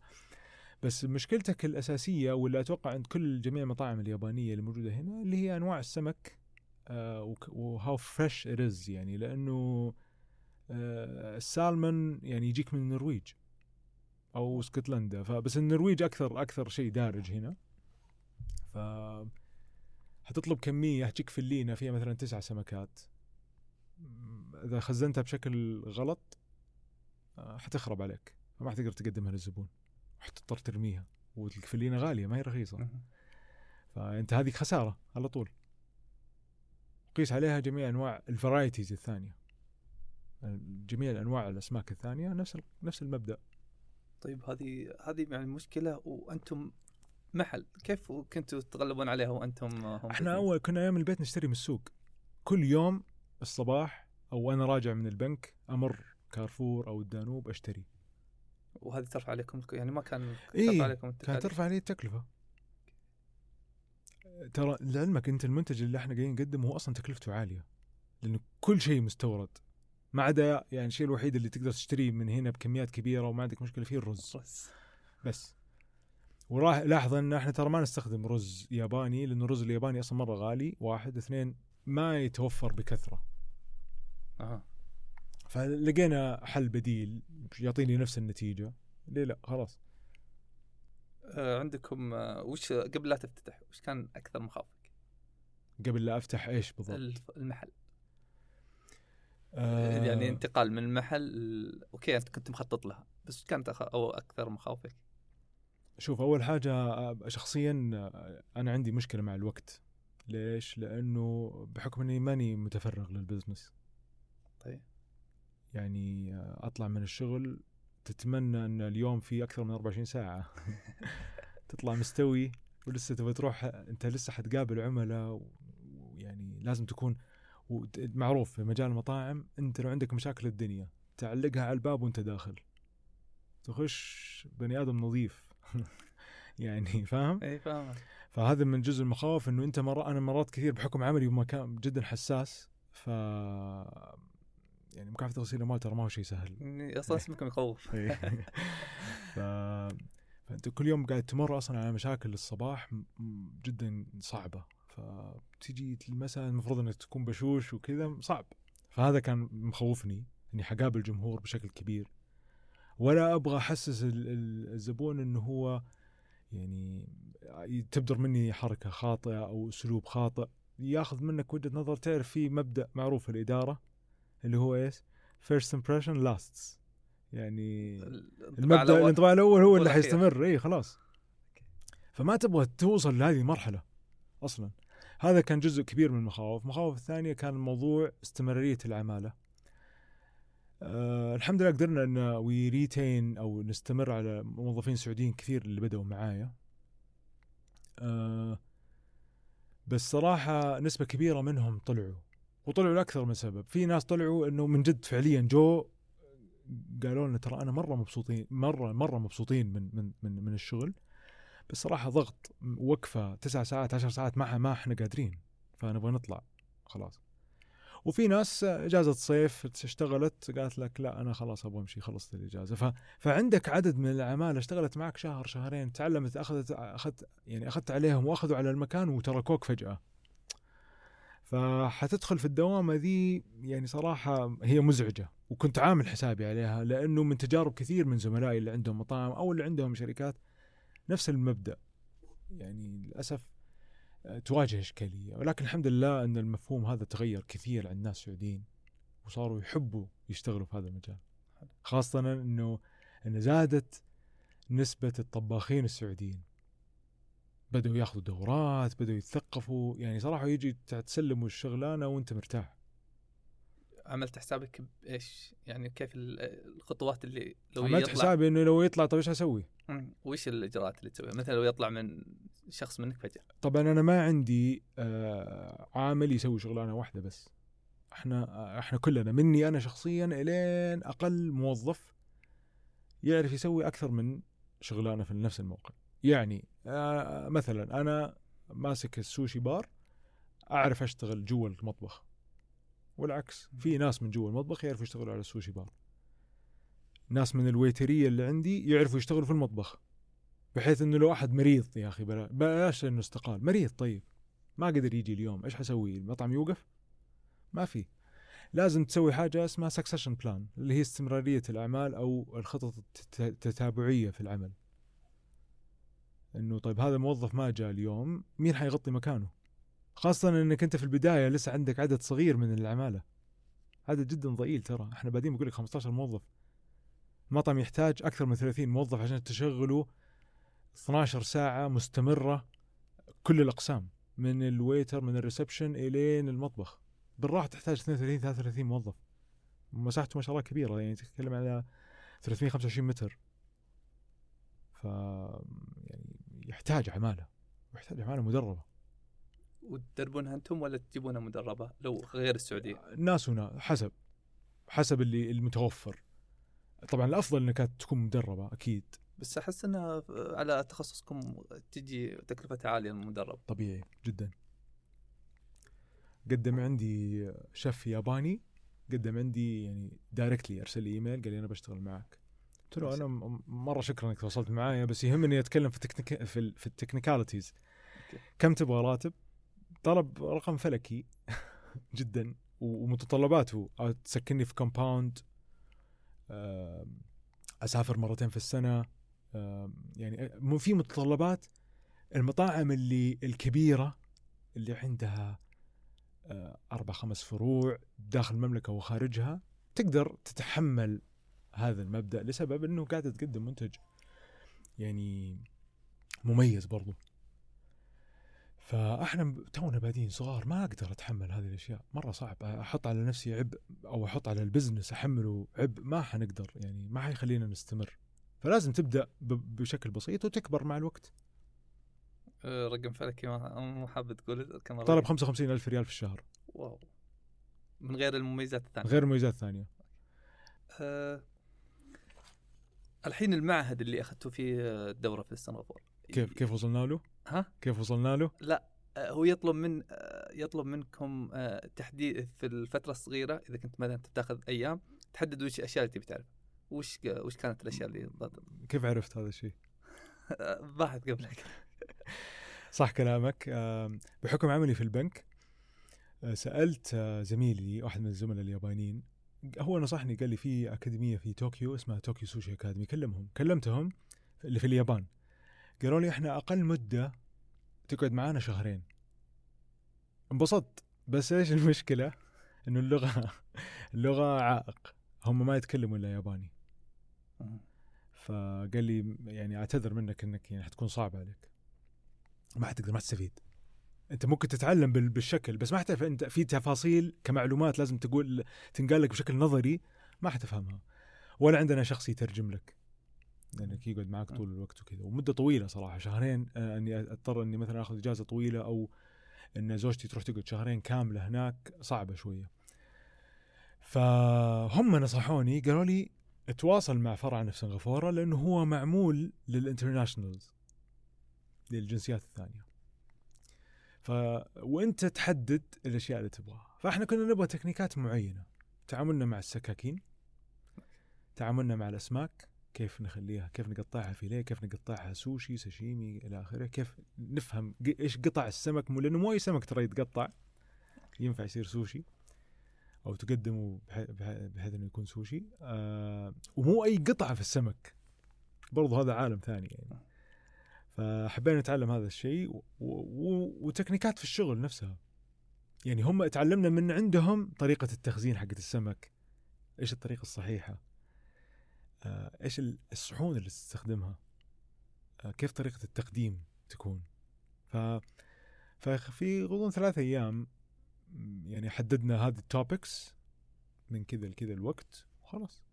بس مشكلتك الأساسية واللي أتوقع عند كل جميع المطاعم اليابانية اللي موجودة هنا اللي هي أنواع السمك آه و how fresh it يعني لأنه آه السالمون يعني يجيك من النرويج أو اسكتلندا فبس النرويج أكثر أكثر شيء دارج هنا. ف حتطلب كمية تجيك فلينه فيها مثلا تسع سمكات. إذا خزنتها بشكل غلط آه، حتخرب عليك فما حتقدر تقدمها للزبون. حتضطر ترميها. والفلينة غالية ما هي رخيصة. فأنت هذه خسارة على طول. قيس عليها جميع أنواع الفرايتيز الثانية. جميع الانواع الأسماك الثانية نفس نفس المبدأ. طيب هذه هذه يعني مشكلة وأنتم محل. كيف كنتوا تتغلبون عليها وأنتم هم إحنا أول كنا أيام البيت نشتري من السوق. كل يوم الصباح أو أنا راجع من البنك أمر كارفور أو الدانوب أشتري. وهذه ترفع عليكم يعني ما كان إيه، ترفع عليكم كانت التكاليف ترفع علي التكلفة. ترى لعلمك أنت المنتج اللي إحنا قاعدين نقدمه هو أصلا تكلفته عالية لأنه كل شيء مستورد. ما عدا يعني الشيء الوحيد اللي تقدر تشتريه من هنا بكميات كبيرة وما عندك مشكلة فيه الرز. بس بس. وراح لاحظ إن إحنا ترى ما نستخدم رز ياباني لأنه الرز الياباني أصلا مرة غالي واحد اثنين ما يتوفر بكثرة. أها. فلقينا حل بديل يعطيني نفس النتيجة. ليه لا؟ خلاص. آه، عندكم آه، وش قبل لا تفتتح وش كان أكثر مخاوفك؟ قبل لا أفتح إيش بالضبط؟ المحل. آه. يعني انتقال من المحل okay أنت كنت مخطط لها بس كانت. أو أكثر مخاوفك؟ شوف أول حاجة آه، شخصيا آه، أنا عندي مشكلة مع الوقت. ليش؟ لأنه بحكم إني ماني متفرغ لل business. طيب. يعني أطلع من الشغل تتمنى أن اليوم في أكثر من 24 ساعة. تطلع مستوي ولسه تبغى تروح أنت لسه حتقابل عملاء ويعني لازم تكون معروف في مجال المطاعم أنت لو عندك مشاكل الدنيا تعلقها على الباب وأنت داخل. تخش بني آدم نظيف. يعني فاهم؟ إي فاهم. فهذا من جزء المخاوف إنه أنت مرة أنا مرات كثير بحكم عملي بمكان جدا حساس. ف يعني مكافحه غسيل الاموال ترى ما هو شيء سهل. أصلا اسمكم يخوف. إيه. ف... فانت كل يوم قاعد تمر أصلا على مشاكل الصباح جدا صعبة. فتجي المساء المفروض إنك تكون بشوش وكذا صعب. فهذا كان مخوفني إني حقابل جمهور بشكل كبير. ولا أبغى أحسس ال- ال- الزبون إنه هو يعني تبدر مني حركة خاطئة أو أسلوب خاطئ. ياخذ منك وجهة نظر تعرف في مبدأ معروف في الإدارة. اللي هو إيش؟ first impression lasts. يعني المبدأ. الانطباع الأول هو اللي. حيستمر. إي خلاص. فما تبغى توصل لهذه المرحله أصلا. هذا كان جزء كبير من المخاوف. المخاوف الثانية كان موضوع استمرارية العمالة. آه الحمد لله قدرنا إن وي ريتين أو نستمر على موظفين سعوديين كثير اللي بدأوا معايا. آه بس صراحة نسبة كبيرة منهم طلعوا. وطلعوا لأكثر من سبب. في ناس طلعوا إنه من جد فعليا جو قالوا لنا ترى أنا مرة مبسوطين مرة مرة مبسوطين من من من, من الشغل. بس صراحة ضغط وقفه تسع ساعات عشر ساعات ما ما إحنا قادرين. فنبغى نطلع. خلاص. وفي ناس إجازة صيف اشتغلت قالت لك لا أنا خلاص أبغى أمشي خلصت الإجازة. ف... فعندك عدد من العماله اشتغلت معك شهر شهرين تعلمت أخذت أخذت يعني أخذت عليهم وأخذوا على المكان وتركوك فجأة. فحتدخل في الدوامة ذي يعني صراحة هي مزعجة وكنت عامل حسابي عليها لأنه من تجارب كثير من زملائي اللي عندهم مطاعم أو اللي عندهم شركات نفس المبدأ. يعني للأسف آه، تواجه إشكالية. ولكن الحمد لله أن المفهوم هذا تغير كثير عند الناس السعوديين وصاروا يحبوا يشتغلوا في هذا المجال. خاصة إنه إن زادت نسبة الطباخين السعوديين. بدأوا ياخذوا دورات بدأوا يتثقفوا. يعني صراحة يجي تسلموا الشغلانة وأنت مرتاح. عملت حسابك بايش يعني كيف الخطوات اللي لو عملت يطلع حسابي إنه لو يطلع طيب إيش أسوي؟ وش الإجراءات اللي تسويها؟ مثلا لو يطلع من شخص منك فجأة. طبعا أنا ما عندي آه عامل يسوي شغلانة واحدة بس. إحنا آه إحنا كلنا مني أنا شخصيا إلين أقل موظف يعرف يسوي أكثر من شغلانة في نفس الموقع. يعني آه مثلا أنا ماسك السوشي بار أعرف أشتغل جوا المطبخ. والعكس في ناس من جوا المطبخ يعرفوا يشتغلوا على السوشي بار. ناس من ال waiterية اللي عندي يعرفوا يشتغلوا في المطبخ. بحيث إنه لو أحد مريض يا أخي بلاش إنه استقال. مريض طيب. ما قدر يجي اليوم. إيش حسوي؟ المطعم يوقف؟ ما في. لازم تسوي حاجة اسمها succession plan اللي هي استمرارية الأعمال أو الخطط التتابعية في العمل. إنه طيب هذا الموظف ما جاء اليوم مين حيغطي مكانه؟ خاصة إنك أنت في البداية لسه عندك عدد صغير من العمالة. عدد جدا ضئيل ترى. إحنا بعدين بقول لك 15 موظف. المطعم يحتاج أكثر من 30 موظف عشان تشغله 12 ساعة مستمرة كل الأقسام من ال waiter من ال reception إلين المطبخ. بالراحة تحتاج 32 33 موظف. مساحته ما شاء الله كبيرة يعني تتكلم على 325 متر. ف يحتاج عماله ويحتاج عماله مدربة. وتدربونها أنتم ولا تجيبونها مدربة؟ لو غير السعودية؟ ناس هنا حسب حسب اللي المتوفر. طبعا الأفضل إنك تكون مدربة أكيد. بس أحس انها على تخصصكم تجي تكلفتها عالية المدرب. طبيعي جدا. قدم عندي شيف ياباني قدم عندي يعني directly أرسل لي إيميل قال لي أنا بشتغل معك. قلت له أنا مرة شكرا إنك تواصلت معايا بس يهمني أتكلم في التكنيك في, في ال technicalities. كم تبغى راتب؟ طلب رقم فلكي جدا ومتطلباته تسكنني في كومباوند أسافر مرتين في السنة يعني في متطلبات. المطاعم اللي الكبيرة اللي عندها آه، أربع خمس فروع داخل المملكة وخارجها تقدر تتحمل هذا المبدأ لسبب إنه قاعدة تقدم منتج يعني مميز برضو. فأحنا تونا بادين صغار ما أقدر أتحمل هذه الأشياء. مرة صعب. أحط على نفسي عبء أو أحط على ال business أحمله عبء ما حنقدر. يعني ما حيخلينا نستمر. فلازم تبدأ بشكل بسيط وتكبر مع الوقت. أه، رقم فلكي ما حاب تقول كم طلب 55 ألف ريال في الشهر. Wow. من غير المميزات الثانية. غير المميزات الثانية. أه الحين المعهد اللي أخذته فيه الدورة في سنغافوره كيف كيف وصلنا له؟ ها؟ كيف وصلنا له؟ لا آه، هو يطلب من آه، يطلب منكم آه، تحديد في الفترة الصغيرة إذا كنت مثلا تاخذ أيام تحدد وش الاشياء اللي تبي تعرف وش وش كانت الأشياء اللي كيف عرفت هذا الشيء؟ باحث قبلك صح كلامك بحكم عملي في البنك سألت زميلي واحد من الزملاء اليابانيين هو نصحني قال لي في أكاديمية في طوكيو اسمها طوكيو سوشي أكاديمي كلمهم كلمتهم اللي في اليابان. قالوا لي إحنا أقل مدة تقعد معانا شهرين. انبسطت بس إيش المشكلة؟ إنه اللغة اللغة عائق. هم ما يتكلموا إلا ياباني. فقال لي يعني أعتذر منك إنك يعني حتكون صعبه عليك. ما حتقدر ما تستفيد أنت ممكن تتعلم بالشكل بس ما حتعرف أنت في تفاصيل كمعلومات لازم تقول تنقال لك بشكل نظري ما حتفهمها ولا عندنا شخص يترجم لك. لأنك يقعد معك طول الوقت وكذا. ومدة طويلة صراحة. شهرين آه، أني أضطر أني مثلا آخذ إجازة طويلة أو أن زوجتي تروح تقعد شهرين كاملة هناك صعبة شوية. فهم نصحوني قالوا لي تواصل مع فرعنا في سنغافوره لأنه هو معمول للانترناشونالز للجنسيات الثانية. ف وانت تحدد الأشياء اللي تبغاها. فإحنا كنا نبغى تكنيكات معينة. تعاملنا مع السكاكين. تعاملنا مع الأسماك. كيف نخليها كيف نقطعها فيليه كيف نقطعها سوشي ساشيمي إلى آخره. كيف نفهم إيش قطع السمك. مو لأنه مو أي سمك ترى يتقطع. ينفع يصير سوشي. أو تقدمه بح- بح- بحيث إنه يكون سوشي. آه ومو أي قطعة في السمك. برضو هذا عالم ثاني يعني. فحبينا نتعلم هذا الشيء وتكنيكات في الشغل نفسها. يعني هم تعلمنا من عندهم طريقة التخزين حقت السمك. إيش الطريقة الصحيحة؟ آه، إيش ال- الصحون اللي تستخدمها؟ آه، كيف طريقة التقديم تكون؟ ف ففي غضون ثلاث أيام يعني حددنا هذه التوبكس من كذا لكذا الوقت وخلاص.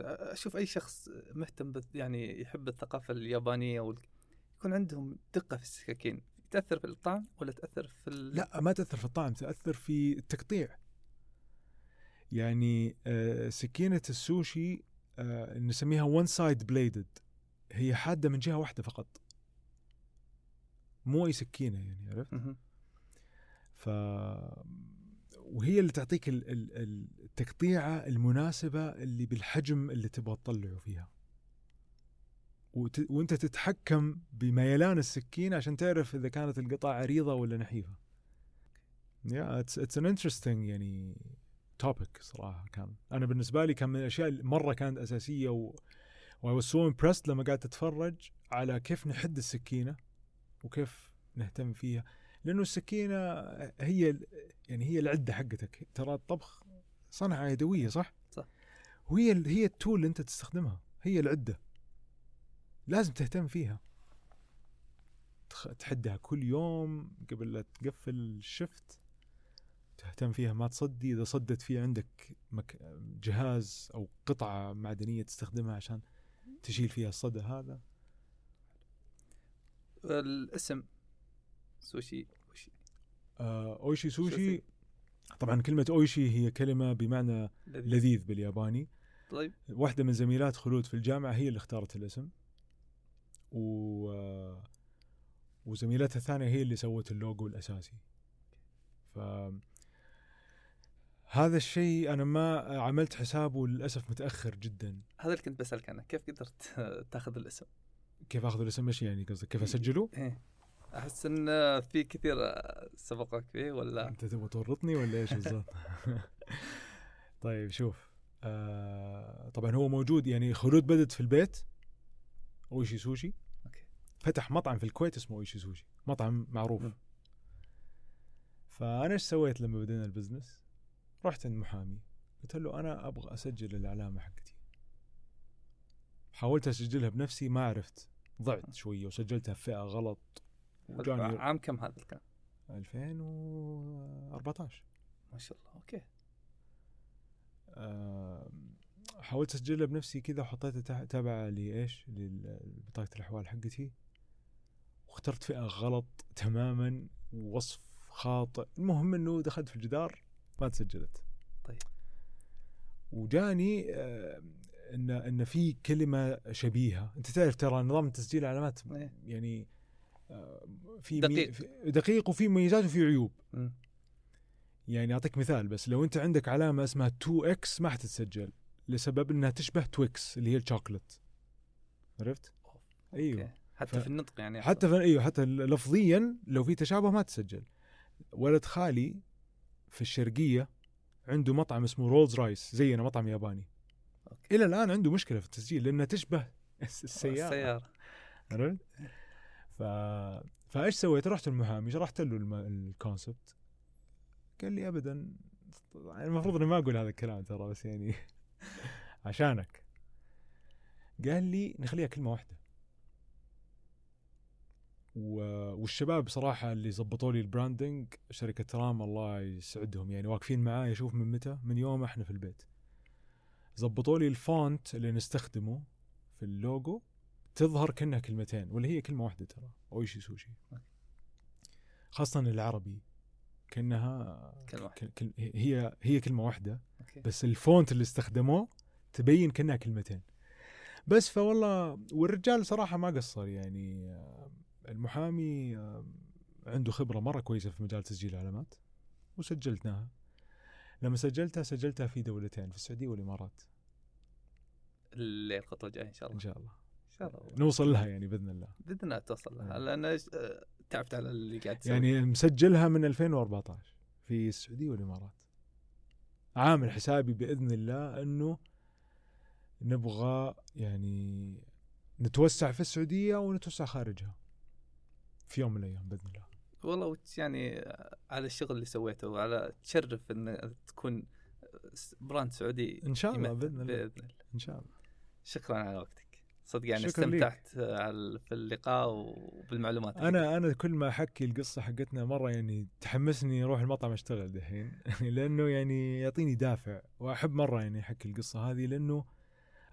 أشوف أي شخص مهتم يعني يحب الثقافة اليابانية. يكون عندهم دقة في السكاكين تأثر في الطعم ولا تأثر في ال... لا ما تأثر في الطعم تأثر في التقطيع. يعني آه، سكينة السوشي آه، نسميها one side bladed هي حادة من جهة واحدة فقط. مو أي سكينة يعني عرفت. ف وهي اللي تعطيك ال- ال- ال- التقطيعة المناسبة اللي بالحجم اللي تبغى تطلعه فيها. وت... وانت تتحكم بميلان السكين عشان تعرف إذا كانت القطع عريضه ولا نحيفة. yeah it's it's an interesting يعني topic صراحة كان. أنا بالنسبة لي كان من الأشياء اللي مرة كانت أساسية و I was so impressed لما قعدت اتفرج على كيف نحد السكينة وكيف نهتم فيها. لأنه السكينة هي يعني هي العدة حقتك. ترى الطبخ صنعة يدوية صح؟ صح. وهي هي التول اللي أنت تستخدمها. هي العدة. لازم تهتم فيها. تحدها كل يوم قبل لا تقفل الشفت تهتم فيها ما تصدي. إذا صدت في عندك مك... جهاز أو قطعة معدنية تستخدمها عشان تشيل فيها الصدى هذا. الاسم. سوشي. وشي. آه Oishi سوشي. سوشي. طبعا كلمة Oishi هي كلمة بمعنى لذيذ. لذيذ بالياباني. طيب. واحدة من زميلات خلود في الجامعة هي اللي اختارت الاسم. و وزميلتها الثانية هي اللي سوت اللوجو الأساسي ف هذا الشيء أنا ما عملت حسابه للأسف متأخر جدا هذا اللي كنت بسألك عنه كيف قدرت تأخذ الاسم؟ كيف أخذ الاسم إيش يعني قصدك كيف؟ إيه. أحس إن في كثير سبقك فيه ولا أنت تبغى تورطني ولا إيش بالضبط؟ طيب شوف آه طبعا هو موجود يعني خلود بدت في البيت Oishi سوشي okay. فتح مطعم في الكويت اسمه Oishi سوشي مطعم معروف. مم. فأنا إيش سويت لما بدينا ال business؟ رحت عند محامي قلت له أنا أبغى أسجل العلامه حقتي. حاولت أسجلها بنفسي ما عرفت. ضعت شوية وسجلتها في فئة غلط. وجاني عام كم هذا الكلام؟ 2014 ما شاء الله أوكي. حاولت أسجلها بنفسي كذا وحطيتها تابعه لإيش؟ لبطاقة الأحوال حقتي. واخترت فئة غلط تماما ووصف خاطئ المهم إنه دخلت في الجدار ما تسجلت طيب. وجاني آه، إن إن في كلمة شبيهة أنت تعرف ترى نظام تسجيل العلامات إيه. يعني آه، في دقيق. في- دقيق وفي مميزات وفي عيوب. يعني أعطيك مثال بس لو أنت عندك علامة اسمها 2X ما حتتسجل لسبب إنها تشبه Twix اللي هي الشوكلت عرفت؟ أيوه okay. حتى ف- في النطق يعني حتى في أيوه حتى لفظيا لو في تشابه ما تسجل ولد خالي في الشرقية عنده مطعم اسمه Rolls Rice زينا مطعم ياباني okay. إلى الآن عنده مشكلة في التسجيل لانها تشبه السيارة السيارة عرفت؟ ف... فايش سويت؟ رحت المحامي شرحت له الم... ال concept قال لي ابدا يعني المفروض إني ما أقول هذا الكلام ترى بس يعني عشانك قال لي نخليها كلمة واحدة. والشباب صراحة اللي زبطوا لي ال branding شركة رام الله يسعدهم. يعني واقفين معاي أشوف من متى؟ من يوم إحنا في البيت. زبطوا لي ال font اللي نستخدمه في اللوجو تظهر كأنها كلمتين ولا هي كلمة واحدة ترى Oishi سوشي خاصة العربي كأنها كلمة كل- هي هي كلمة واحدة okay. بس ال font اللي استخدموه تبين كأنها كلمتين. بس فوالله والرجال صراحة ما قصر يعني المحامي آه، عنده خبرة مرة كويسة في مجال تسجيل العلامات وسجلتناها لما سجلتها سجلتها في دولتين في السعودية والإمارات. اللي الخطوه الجاية إن شاء الله. إن شاء الله. إن شاء الله. نوصل لها يعني بإذن الله. بإذن الله توصل لها. نعم. لأن آه، تعبت على اللي قاعد تسوي. يعني مسجلها من 2014 في السعودية والإمارات. عامل حسابي بإذن الله أنه نبغى يعني نتوسع في السعودية ونتوسع خارجها. في يوم من الأيام بإذن الله. والله يعني آه، على الشغل اللي سويته وعلى تشرف إن تكون س- براند سعودي إن شاء الله بإذن الله. بإذن الله. إن شاء الله. شكرا على وقتك. صدق يعني. استمتعت آه، على في اللقاء وبالمعلومات اللي أنا أنا كل ما أحكي القصة حقتنا مرة يعني تحمسني أروح المطعم أشتغل دحين. لأنه يعني يعطيني دافع وأحب مرة يعني أحكي القصة هذه لأنه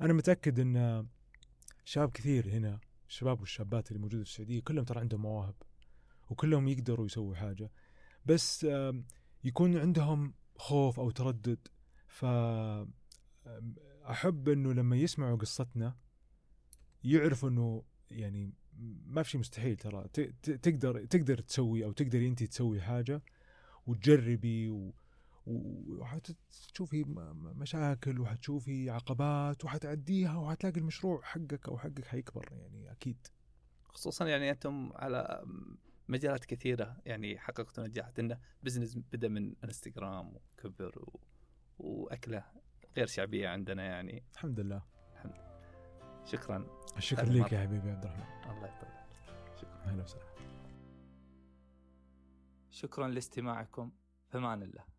أنا متأكد أن شباب كثير هنا الشباب والشابات اللي موجودة في السعودية كلهم ترى عندهم مواهب وكلهم يقدروا يسووا حاجة. بس يكون عندهم خوف أو تردد. ف آم، أحب أنه لما يسمعوا قصتنا يعرفوا أنه يعني ما في شيء مستحيل ترى. تقدر تقدر تسوي أو تقدري أنت تسوي حاجة وتجربي و- وحتشوفي مشاكل وحتشوفي عقبات وحتعديها وحتلاقي المشروع حقك أو حقك حيكبر يعني أكيد. خصوصا يعني أنتم على مجالات كثيرة يعني حققتوا نجاحات. انه بزنس بدأ من انستغرام وكبر و... وأكلة غير شعبية عندنا يعني. الحمد لله. شكرا. الشكر لك. يا حبيبي عبد الرحمن. الله يطول شكرا. أهلا وسهلا. شكرا لاستماعكم. فمان الله.